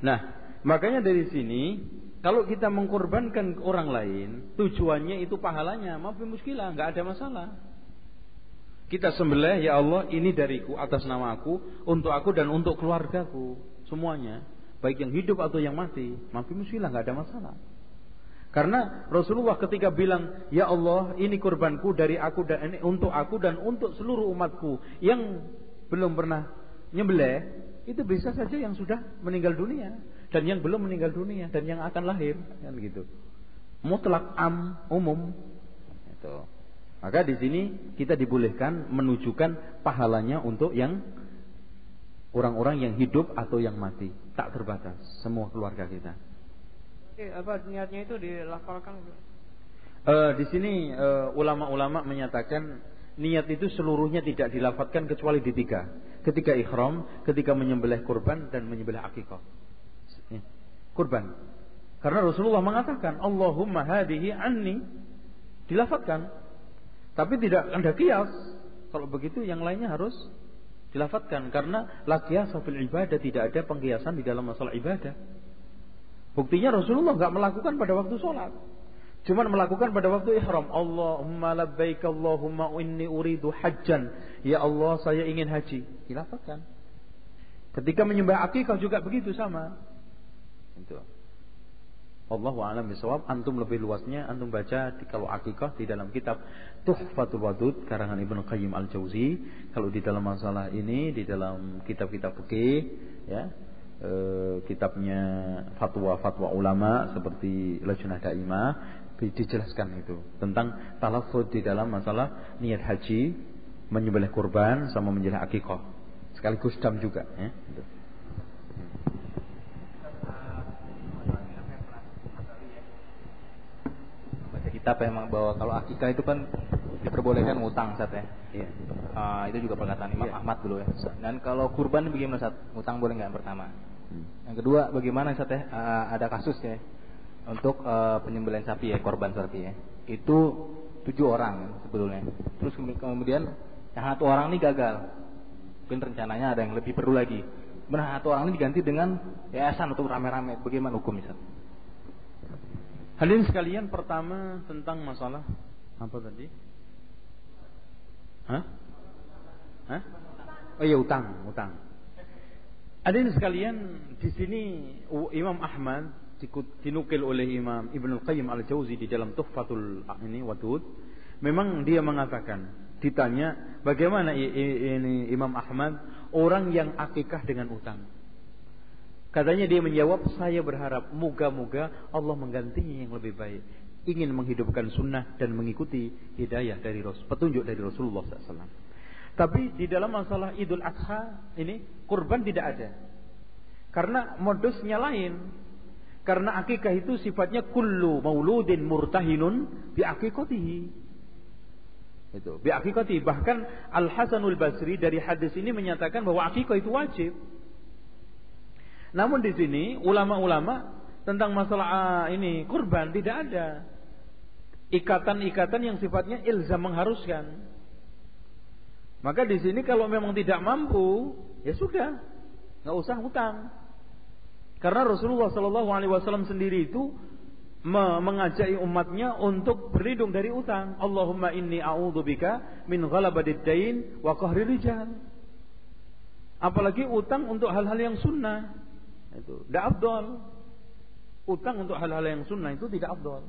Nah, makanya dari sini kalau kita mengkorbankan orang lain, tujuannya itu pahalanya, maaf muskilah, nggak ada masalah. Kita sembelih, ya Allah, ini dariku atas nama aku, untuk aku dan untuk keluargaku, semuanya, baik yang hidup atau yang mati, maaf muskilah, nggak ada masalah. Karena Rasulullah ketika bilang, "Ya Allah, ini kurbanku dari aku dan ini untuk aku dan untuk seluruh umatku yang belum pernah nyembelih, itu bisa saja yang sudah meninggal dunia dan yang belum meninggal dunia dan yang akan lahir kan gitu. Mutlak am umum itu. Maka di sini kita dibolehkan menunjukkan pahalanya untuk yang orang-orang yang hidup atau yang mati, tak terbatas semua keluarga kita. Oke, apa niatnya itu dilafalkan? Uh, di sini uh, ulama-ulama menyatakan niat itu seluruhnya tidak dilafatkan kecuali di tiga. Ketika ikhram, ketika menyembelih kurban dan menyembelih akikah. Ya, kurban. Karena Rasulullah mengatakan, Allahumma hadihi anni. Dilafatkan. Tapi tidak ada kias. Kalau begitu yang lainnya harus dilafatkan. Karena la kiasa ibadah. Tidak ada pengkiasan di dalam masalah ibadah. Buktinya Rasulullah nggak melakukan pada waktu sholat. Cuman melakukan pada waktu ihram. Allahumma labbaik Allahumma inni uridu hajjan. Ya Allah saya ingin haji. Dilafatkan. Ketika menyembah akikah juga begitu sama. Itu. Allahu a'lam bishawab. Antum lebih luasnya antum baca di, kalau akikah di dalam kitab Tuhfatul Wadud karangan Ibnu Qayyim Al-Jauzi. Kalau di dalam masalah ini di dalam kitab-kitab fikih ya, e, kitabnya fatwa-fatwa ulama seperti Lajnah Daimah dijelaskan itu tentang talafud di dalam masalah niat haji, menyembelih kurban sama menyembelih akikah. Sekaligus dam juga ya. Kitab memang bahwa kalau akikah itu kan diperbolehkan ngutang saat ya. Iya. Uh, itu juga perkataan Imam iya. Ahmad dulu ya. Dan kalau kurban bagaimana saat ngutang boleh nggak yang pertama? Hmm. Yang kedua bagaimana saat ya? Uh, ada kasusnya untuk uh, penyembelihan sapi ya, korban sapi ya. Itu tujuh orang sebetulnya. Terus kemudian yang satu orang ini gagal. Mungkin rencananya ada yang lebih perlu lagi. Benar satu orang ini diganti dengan yayasan untuk rame-rame. Bagaimana hukum misal? Hadirin sekalian pertama tentang masalah apa tadi? Hah? Hah? Oh iya utang, utang. Hadirin sekalian di sini Imam Ahmad dinukil oleh Imam Ibn Al-Qayyim Al-Jauzi di dalam Tuhfatul ini Wadud memang dia mengatakan ditanya bagaimana ini Imam Ahmad orang yang akikah dengan utang katanya dia menjawab saya berharap moga-moga Allah menggantinya yang lebih baik ingin menghidupkan sunnah dan mengikuti hidayah dari Rasul petunjuk dari Rasulullah SAW tapi di dalam masalah Idul Adha ini kurban tidak ada karena modusnya lain karena akikah itu sifatnya kullu mauludin murtahinun bi akikatihi. Itu, bi akikatihi. Bahkan Al Hasanul Basri dari hadis ini menyatakan bahwa akikah itu wajib. Namun di sini ulama-ulama tentang masalah ah, ini kurban tidak ada ikatan-ikatan yang sifatnya ilzam mengharuskan. Maka di sini kalau memang tidak mampu, ya sudah, nggak usah hutang. Karena Rasulullah Shallallahu Alaihi Wasallam sendiri itu mengajak umatnya untuk berlindung dari utang. Allahumma inni a'udzubika min ghalabadid dain wa qahri rijal. Apalagi utang untuk hal-hal yang sunnah. Itu tidak abdol. Utang untuk hal-hal yang sunnah itu tidak abdol.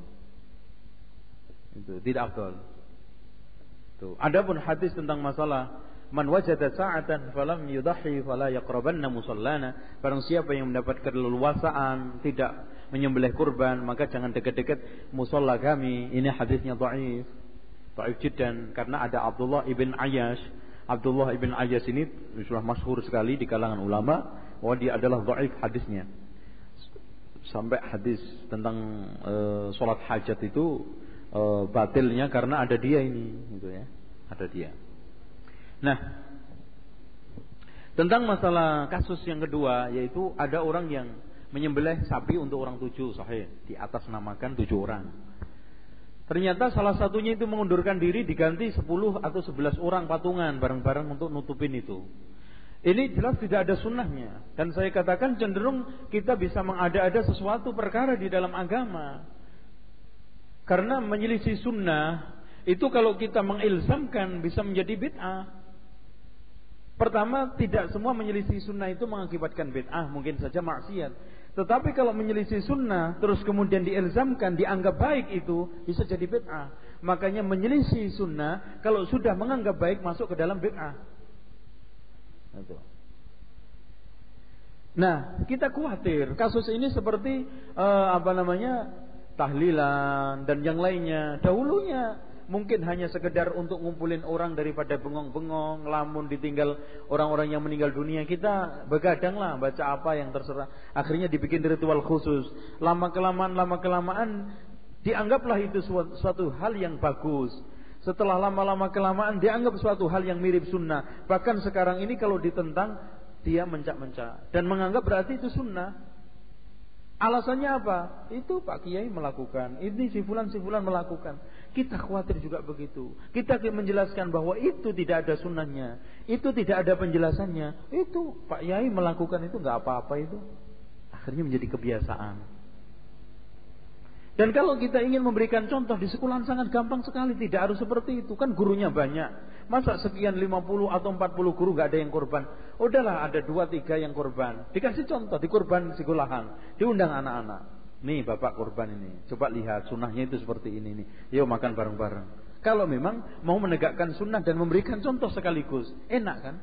Itu tidak abdol. Tuh. Adapun hadis tentang masalah Man wajada sa'atan falam yudahi fala yaqrabanna musallana. Barang siapa yang mendapat keleluasaan tidak menyembelih kurban, maka jangan dekat-dekat musalla kami. Ini hadisnya dhaif. Dhaif jiddan karena ada Abdullah ibn Ayyash. Abdullah ibn Ayyash ini sudah masyhur sekali di kalangan ulama bahwa dia adalah dhaif hadisnya. Sampai hadis tentang e, salat hajat itu e, batilnya karena ada dia ini gitu ya. Ada dia. Nah, tentang masalah kasus yang kedua yaitu ada orang yang menyembelih sapi untuk orang tujuh sahih di atas namakan tujuh orang. Ternyata salah satunya itu mengundurkan diri diganti 10 atau 11 orang patungan bareng-bareng untuk nutupin itu. Ini jelas tidak ada sunnahnya. Dan saya katakan cenderung kita bisa mengada-ada sesuatu perkara di dalam agama. Karena menyelisih sunnah itu kalau kita mengilzamkan bisa menjadi bid'ah. Pertama, tidak semua menyelisih sunnah itu mengakibatkan bid'ah, mungkin saja maksiat. Tetapi kalau menyelisih sunnah, terus kemudian diilzamkan, dianggap baik itu, bisa jadi bid'ah. Makanya menyelisih sunnah, kalau sudah menganggap baik, masuk ke dalam bid'ah. Nah, kita khawatir kasus ini seperti uh, apa namanya tahlilan dan yang lainnya. Dahulunya mungkin hanya sekedar untuk ngumpulin orang daripada bengong-bengong, lamun ditinggal orang-orang yang meninggal dunia, kita begadang lah baca apa yang terserah. Akhirnya dibikin ritual khusus. Lama kelamaan, lama kelamaan dianggaplah itu suatu, suatu hal yang bagus. Setelah lama-lama kelamaan dianggap suatu hal yang mirip sunnah. Bahkan sekarang ini kalau ditentang dia mencak-mencak dan menganggap berarti itu sunnah. Alasannya apa? Itu Pak Kiai melakukan, ini si fulan si fulan melakukan. Kita khawatir juga begitu. Kita menjelaskan bahwa itu tidak ada sunnahnya, itu tidak ada penjelasannya. Itu Pak Kiai melakukan itu nggak apa-apa itu. Akhirnya menjadi kebiasaan. Dan kalau kita ingin memberikan contoh di sekolah sangat gampang sekali, tidak harus seperti itu. Kan gurunya banyak. Masa sekian 50 atau 40 guru gak ada yang korban. Udahlah ada 2 3 yang korban. Dikasih contoh di korban sekolahan, diundang anak-anak. Nih bapak korban ini, coba lihat sunnahnya itu seperti ini nih. Yuk makan bareng-bareng. Kalau memang mau menegakkan sunnah dan memberikan contoh sekaligus, enak kan?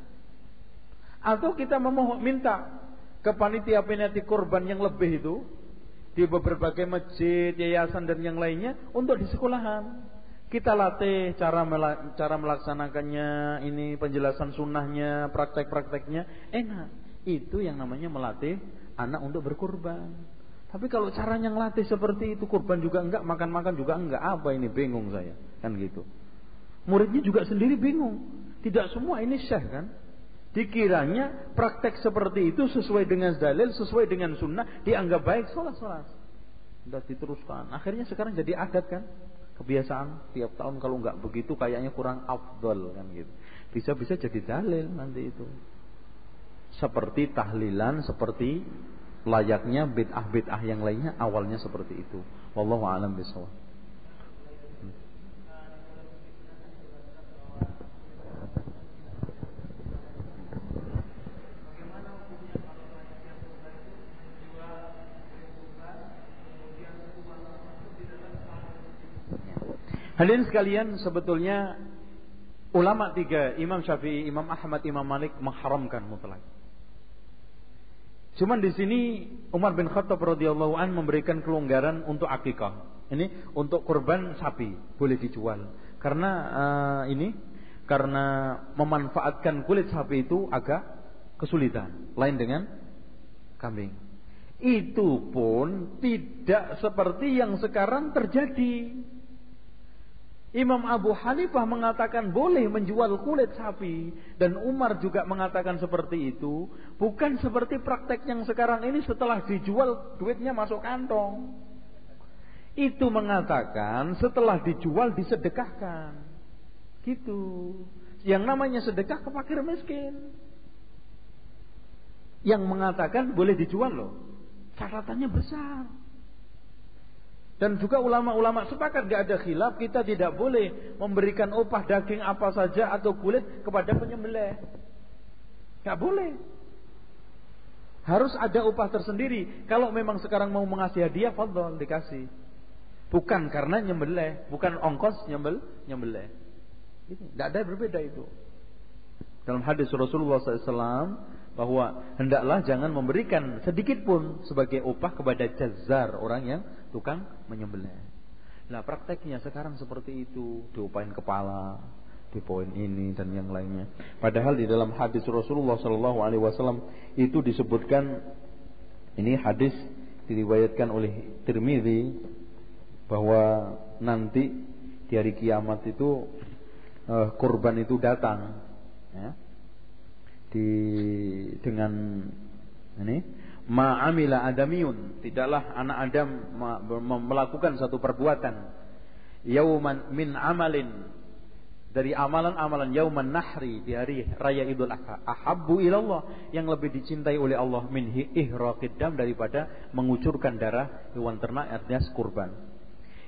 Atau kita memohon minta ke panitia-panitia korban yang lebih itu di beberapa masjid, yayasan dan yang lainnya untuk di sekolahan. Kita latih cara cara melaksanakannya, ini penjelasan sunnahnya, praktek-prakteknya, enak. Itu yang namanya melatih anak untuk berkorban. Tapi kalau caranya ngelatih seperti itu, kurban juga enggak, makan-makan juga enggak, apa ini bingung saya, kan gitu. Muridnya juga sendiri bingung. Tidak semua ini syekh kan? Dikiranya praktek seperti itu sesuai dengan dalil, sesuai dengan sunnah, dianggap baik, sholat sholat. Sudah diteruskan. Akhirnya sekarang jadi adat kan, kebiasaan tiap tahun kalau nggak begitu kayaknya kurang afdol kan gitu. Bisa-bisa jadi dalil nanti itu. Seperti tahlilan, seperti layaknya bid'ah-bid'ah yang lainnya awalnya seperti itu. Wallahu a'lam bishawab. Hadirin sekalian, sebetulnya ulama tiga, Imam Syafi'i, Imam Ahmad, Imam Malik mengharamkan mutlak. Cuman di sini Umar bin Khattab radhiyallahu an memberikan kelonggaran untuk akikah. Ini untuk kurban sapi boleh dijual. Karena uh, ini karena memanfaatkan kulit sapi itu agak kesulitan, lain dengan kambing. Itu pun tidak seperti yang sekarang terjadi. Imam Abu Hanifah mengatakan boleh menjual kulit sapi dan Umar juga mengatakan seperti itu, bukan seperti praktek yang sekarang ini setelah dijual duitnya masuk kantong. Itu mengatakan setelah dijual disedekahkan. Gitu. Yang namanya sedekah ke fakir miskin. Yang mengatakan boleh dijual loh. Catatannya besar. Dan juga ulama-ulama sepakat gak ada khilaf kita tidak boleh memberikan upah daging apa saja atau kulit kepada penyembelih. Gak boleh. Harus ada upah tersendiri. Kalau memang sekarang mau mengasih hadiah, fadol dikasih. Bukan karena nyembelih, bukan ongkos nyembel, nyembelih. Tidak ada berbeda itu. Dalam hadis Rasulullah SAW bahwa hendaklah jangan memberikan sedikit pun sebagai upah kepada jazar orang yang tukang menyembelih. Nah prakteknya sekarang seperti itu diupahin kepala, di poin ini dan yang lainnya. Padahal di dalam hadis Rasulullah Shallallahu Alaihi Wasallam itu disebutkan ini hadis diriwayatkan oleh Tirmidzi bahwa nanti di hari kiamat itu uh, kurban itu datang ya, di dengan ini ma'amila adamiun tidaklah anak Adam melakukan satu perbuatan. Yauman min amalin. Dari amalan-amalan yauman nahri di hari raya Idul Adha. Ahabbu ilallah. Yang lebih dicintai oleh Allah min ihraqid dam. Daripada mengucurkan darah hewan ternak artinya kurban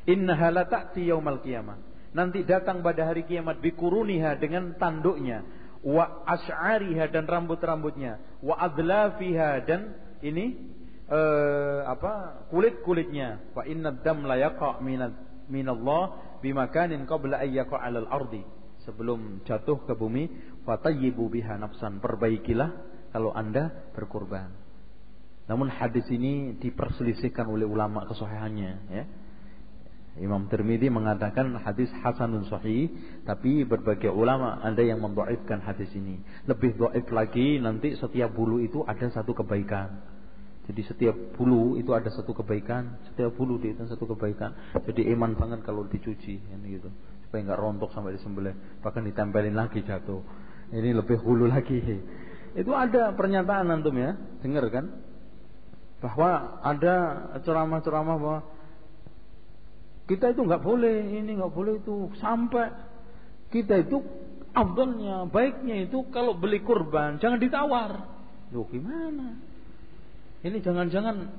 innaha la ta'ti yaumal qiyamah. Nanti datang pada hari kiamat bikuruniha dengan tanduknya wa ash'ariha dan rambut-rambutnya wa adlafiha dan ini uh, apa kulit-kulitnya wa inna dam la yaqa minad minallah bimakanin qabla ayyaqa 'alal ardi sebelum jatuh ke bumi fatayyibu biha nafsan perbaikilah kalau Anda berkorban. Namun hadis ini diperselisihkan oleh ulama kesahihannya ya. Imam Tirmidzi mengatakan hadis hasanun sahih, tapi berbagai ulama ada yang membaikkan hadis ini. Lebih dhaif lagi nanti setiap bulu itu ada satu kebaikan. Jadi setiap bulu itu ada satu kebaikan, setiap bulu itu satu kebaikan. Jadi iman banget kalau dicuci, ini gitu supaya nggak rontok sampai disembelih bahkan ditempelin lagi jatuh ini lebih hulu lagi itu ada pernyataan antum ya dengar kan bahwa ada ceramah-ceramah bahwa kita itu nggak boleh ini nggak boleh itu sampai kita itu abdulnya baiknya itu kalau beli kurban jangan ditawar Loh gimana ini jangan-jangan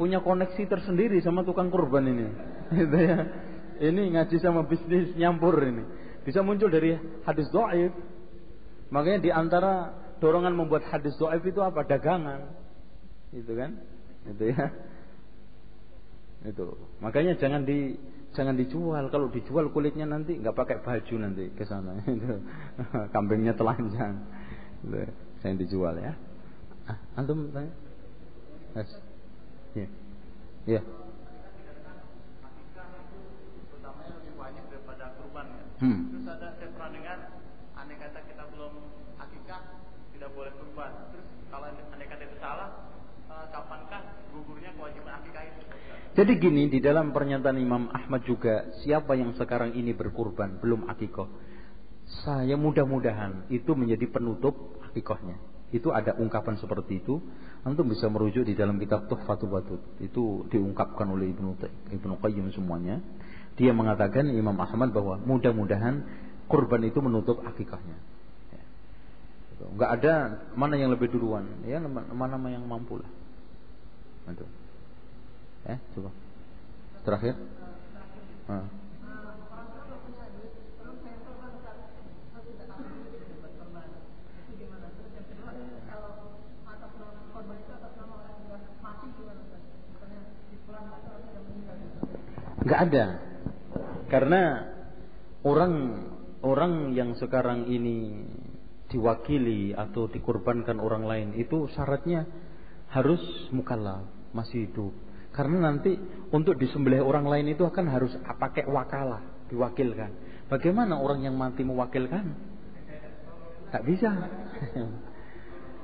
punya koneksi tersendiri sama tukang kurban ini gitu ya ini ngaji sama bisnis nyampur ini. Bisa muncul dari hadis doaif. Makanya di antara dorongan membuat hadis doaif itu apa? Dagangan. Itu kan? Itu ya. Itu. Makanya jangan di jangan dijual. Kalau dijual kulitnya nanti nggak pakai baju nanti ke sana. Kambingnya telanjang. Jangan dijual ya. Ah, antum tanya? Yes. Ya. Ya. Hmm. Terus ada saya pernah dengar aneh kata kita belum akikah tidak boleh kurban. Terus kalau aneh kata itu salah, kapankah gugurnya kewajiban akikah itu? Jadi gini di dalam pernyataan Imam Ahmad juga siapa yang sekarang ini berkurban belum akikoh? Saya mudah-mudahan itu menjadi penutup akikohnya. Itu ada ungkapan seperti itu. Antum bisa merujuk di dalam kitab Tuhfatul Wadud. Itu diungkapkan oleh Ibnu Ibnu Qayyim semuanya. Dia mengatakan Imam Ahmad bahwa mudah-mudahan kurban itu menutup akikahnya. Ya. Enggak ada mana yang lebih duluan, ya mana yang mampu lah. Itu. Ya, coba. Terakhir. Ah. Enggak ada. Karena orang orang yang sekarang ini diwakili atau dikorbankan orang lain itu syaratnya harus mukallaf, masih hidup. Karena nanti untuk disembelih orang lain itu akan harus pakai wakalah, diwakilkan. Bagaimana orang yang mati mewakilkan? Tak bisa.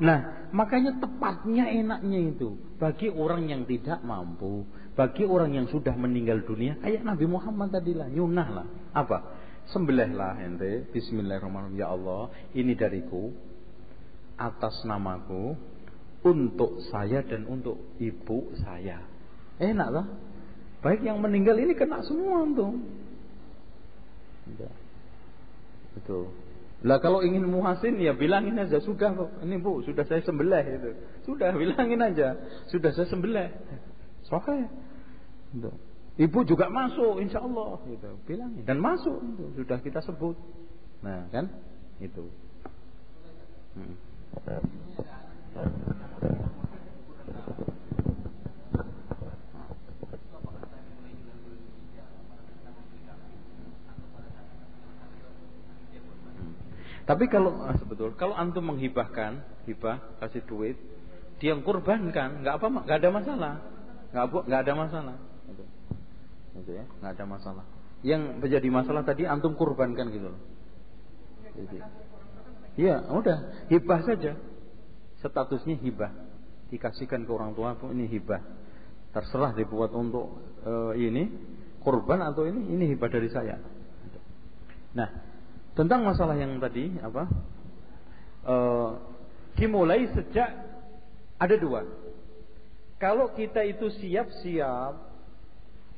Nah, makanya tepatnya enaknya itu bagi orang yang tidak mampu, bagi orang yang sudah meninggal dunia, kayak Nabi Muhammad tadi lah, nyunah lah. Apa? Sembelihlah ente, Bismillahirrahmanirrahim. Ya Allah, ini dariku atas namaku untuk saya dan untuk ibu saya. Enak lah. Baik yang meninggal ini kena semua tuh. Betul. Lah kalau ingin muhasin ya bilangin aja sudah kok. Ini Bu, sudah saya sembelih itu. Sudah bilangin aja, sudah saya sembelih. Gitu. Ibu juga masuk insya Allah gitu. Bilangin dan masuk itu sudah kita sebut. Nah, kan? Itu. Hmm. Tapi kalau ah, sebetul, kalau antum menghibahkan, hibah kasih duit, dia kurbankan, nggak apa, nggak ada masalah, nggak nggak ada masalah, itu, itu ya, nggak ada masalah. Yang menjadi masalah tadi antum kurbankan gitu loh. Iya, udah hibah saja. Statusnya hibah, dikasihkan ke orang tua ini hibah. Terserah dibuat untuk uh, ini kurban atau ini ini hibah dari saya. Nah, tentang masalah yang tadi apa? E, dimulai sejak ada dua. Kalau kita itu siap-siap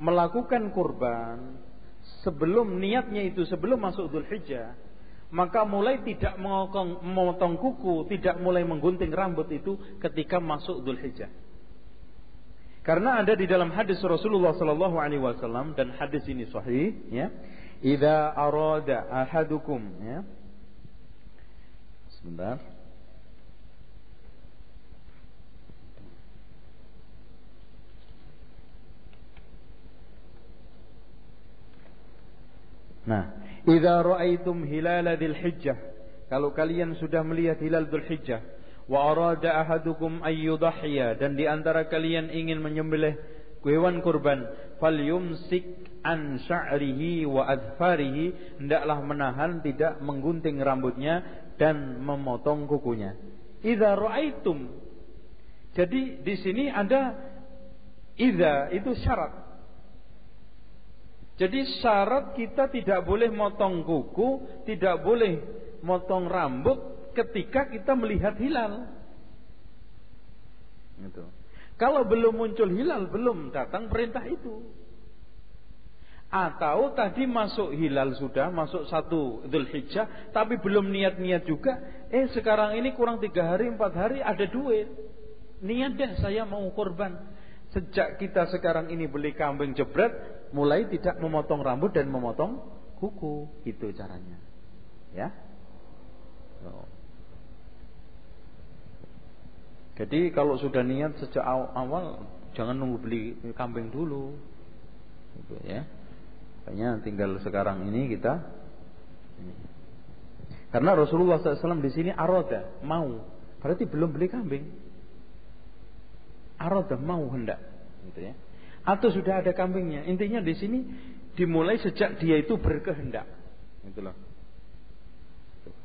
melakukan kurban sebelum niatnya itu sebelum masuk Dhul Hijjah, maka mulai tidak memotong kuku, tidak mulai menggunting rambut itu ketika masuk Dhul Hijjah. Karena ada di dalam hadis Rasulullah sallallahu alaihi wasallam dan hadis ini sahih ya. Idza arada ahadukum ya. Sebentar. Nah, idza ra'aitum hilal dzil hijjah. Kalau kalian sudah melihat hilal dzul hijjah, wa arada ahadukum ayyudhhiya dan di antara kalian ingin menyembelih hewan kurban falyumsik an sya'rihi wa adfarihi hendaklah menahan tidak menggunting rambutnya dan memotong kukunya idza ra'aitum jadi di sini ada idza itu syarat jadi syarat kita tidak boleh motong kuku, tidak boleh motong rambut ketika kita melihat hilal. Gitu. Kalau belum muncul hilal, belum datang perintah itu. Atau tadi masuk hilal sudah, masuk satu Dhul Hijjah, tapi belum niat-niat juga. Eh sekarang ini kurang tiga hari, empat hari ada duit. Niat deh saya mau korban. Sejak kita sekarang ini beli kambing jebret, mulai tidak memotong rambut dan memotong kuku. Itu caranya. Ya. Oh. Jadi kalau sudah niat sejak awal jangan nunggu beli kambing dulu. Gitu ya. Kayaknya tinggal sekarang ini kita Karena Rasulullah SAW di sini aroda mau, berarti belum beli kambing. Aroda mau hendak, gitu ya. Atau sudah ada kambingnya. Intinya di sini dimulai sejak dia itu berkehendak, loh.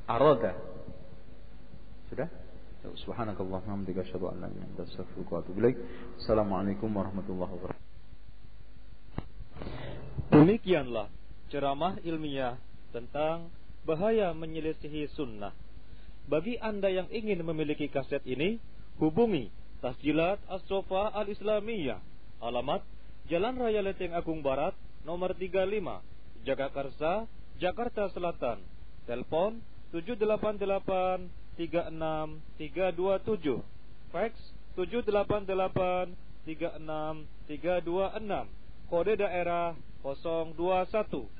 Aroda, sudah? Subhanakallah. Assalamualaikum warahmatullahi wabarakatuh. Demikianlah ceramah ilmiah tentang bahaya menyelisihi sunnah. Bagi Anda yang ingin memiliki kaset ini, hubungi Tasjilat As-Sofa Al-Islamiyah. Alamat Jalan Raya Leteng Agung Barat, nomor 35, Jagakarsa, Jakarta Selatan. Telepon 788 36327 fax 788 36326 kode daerah 021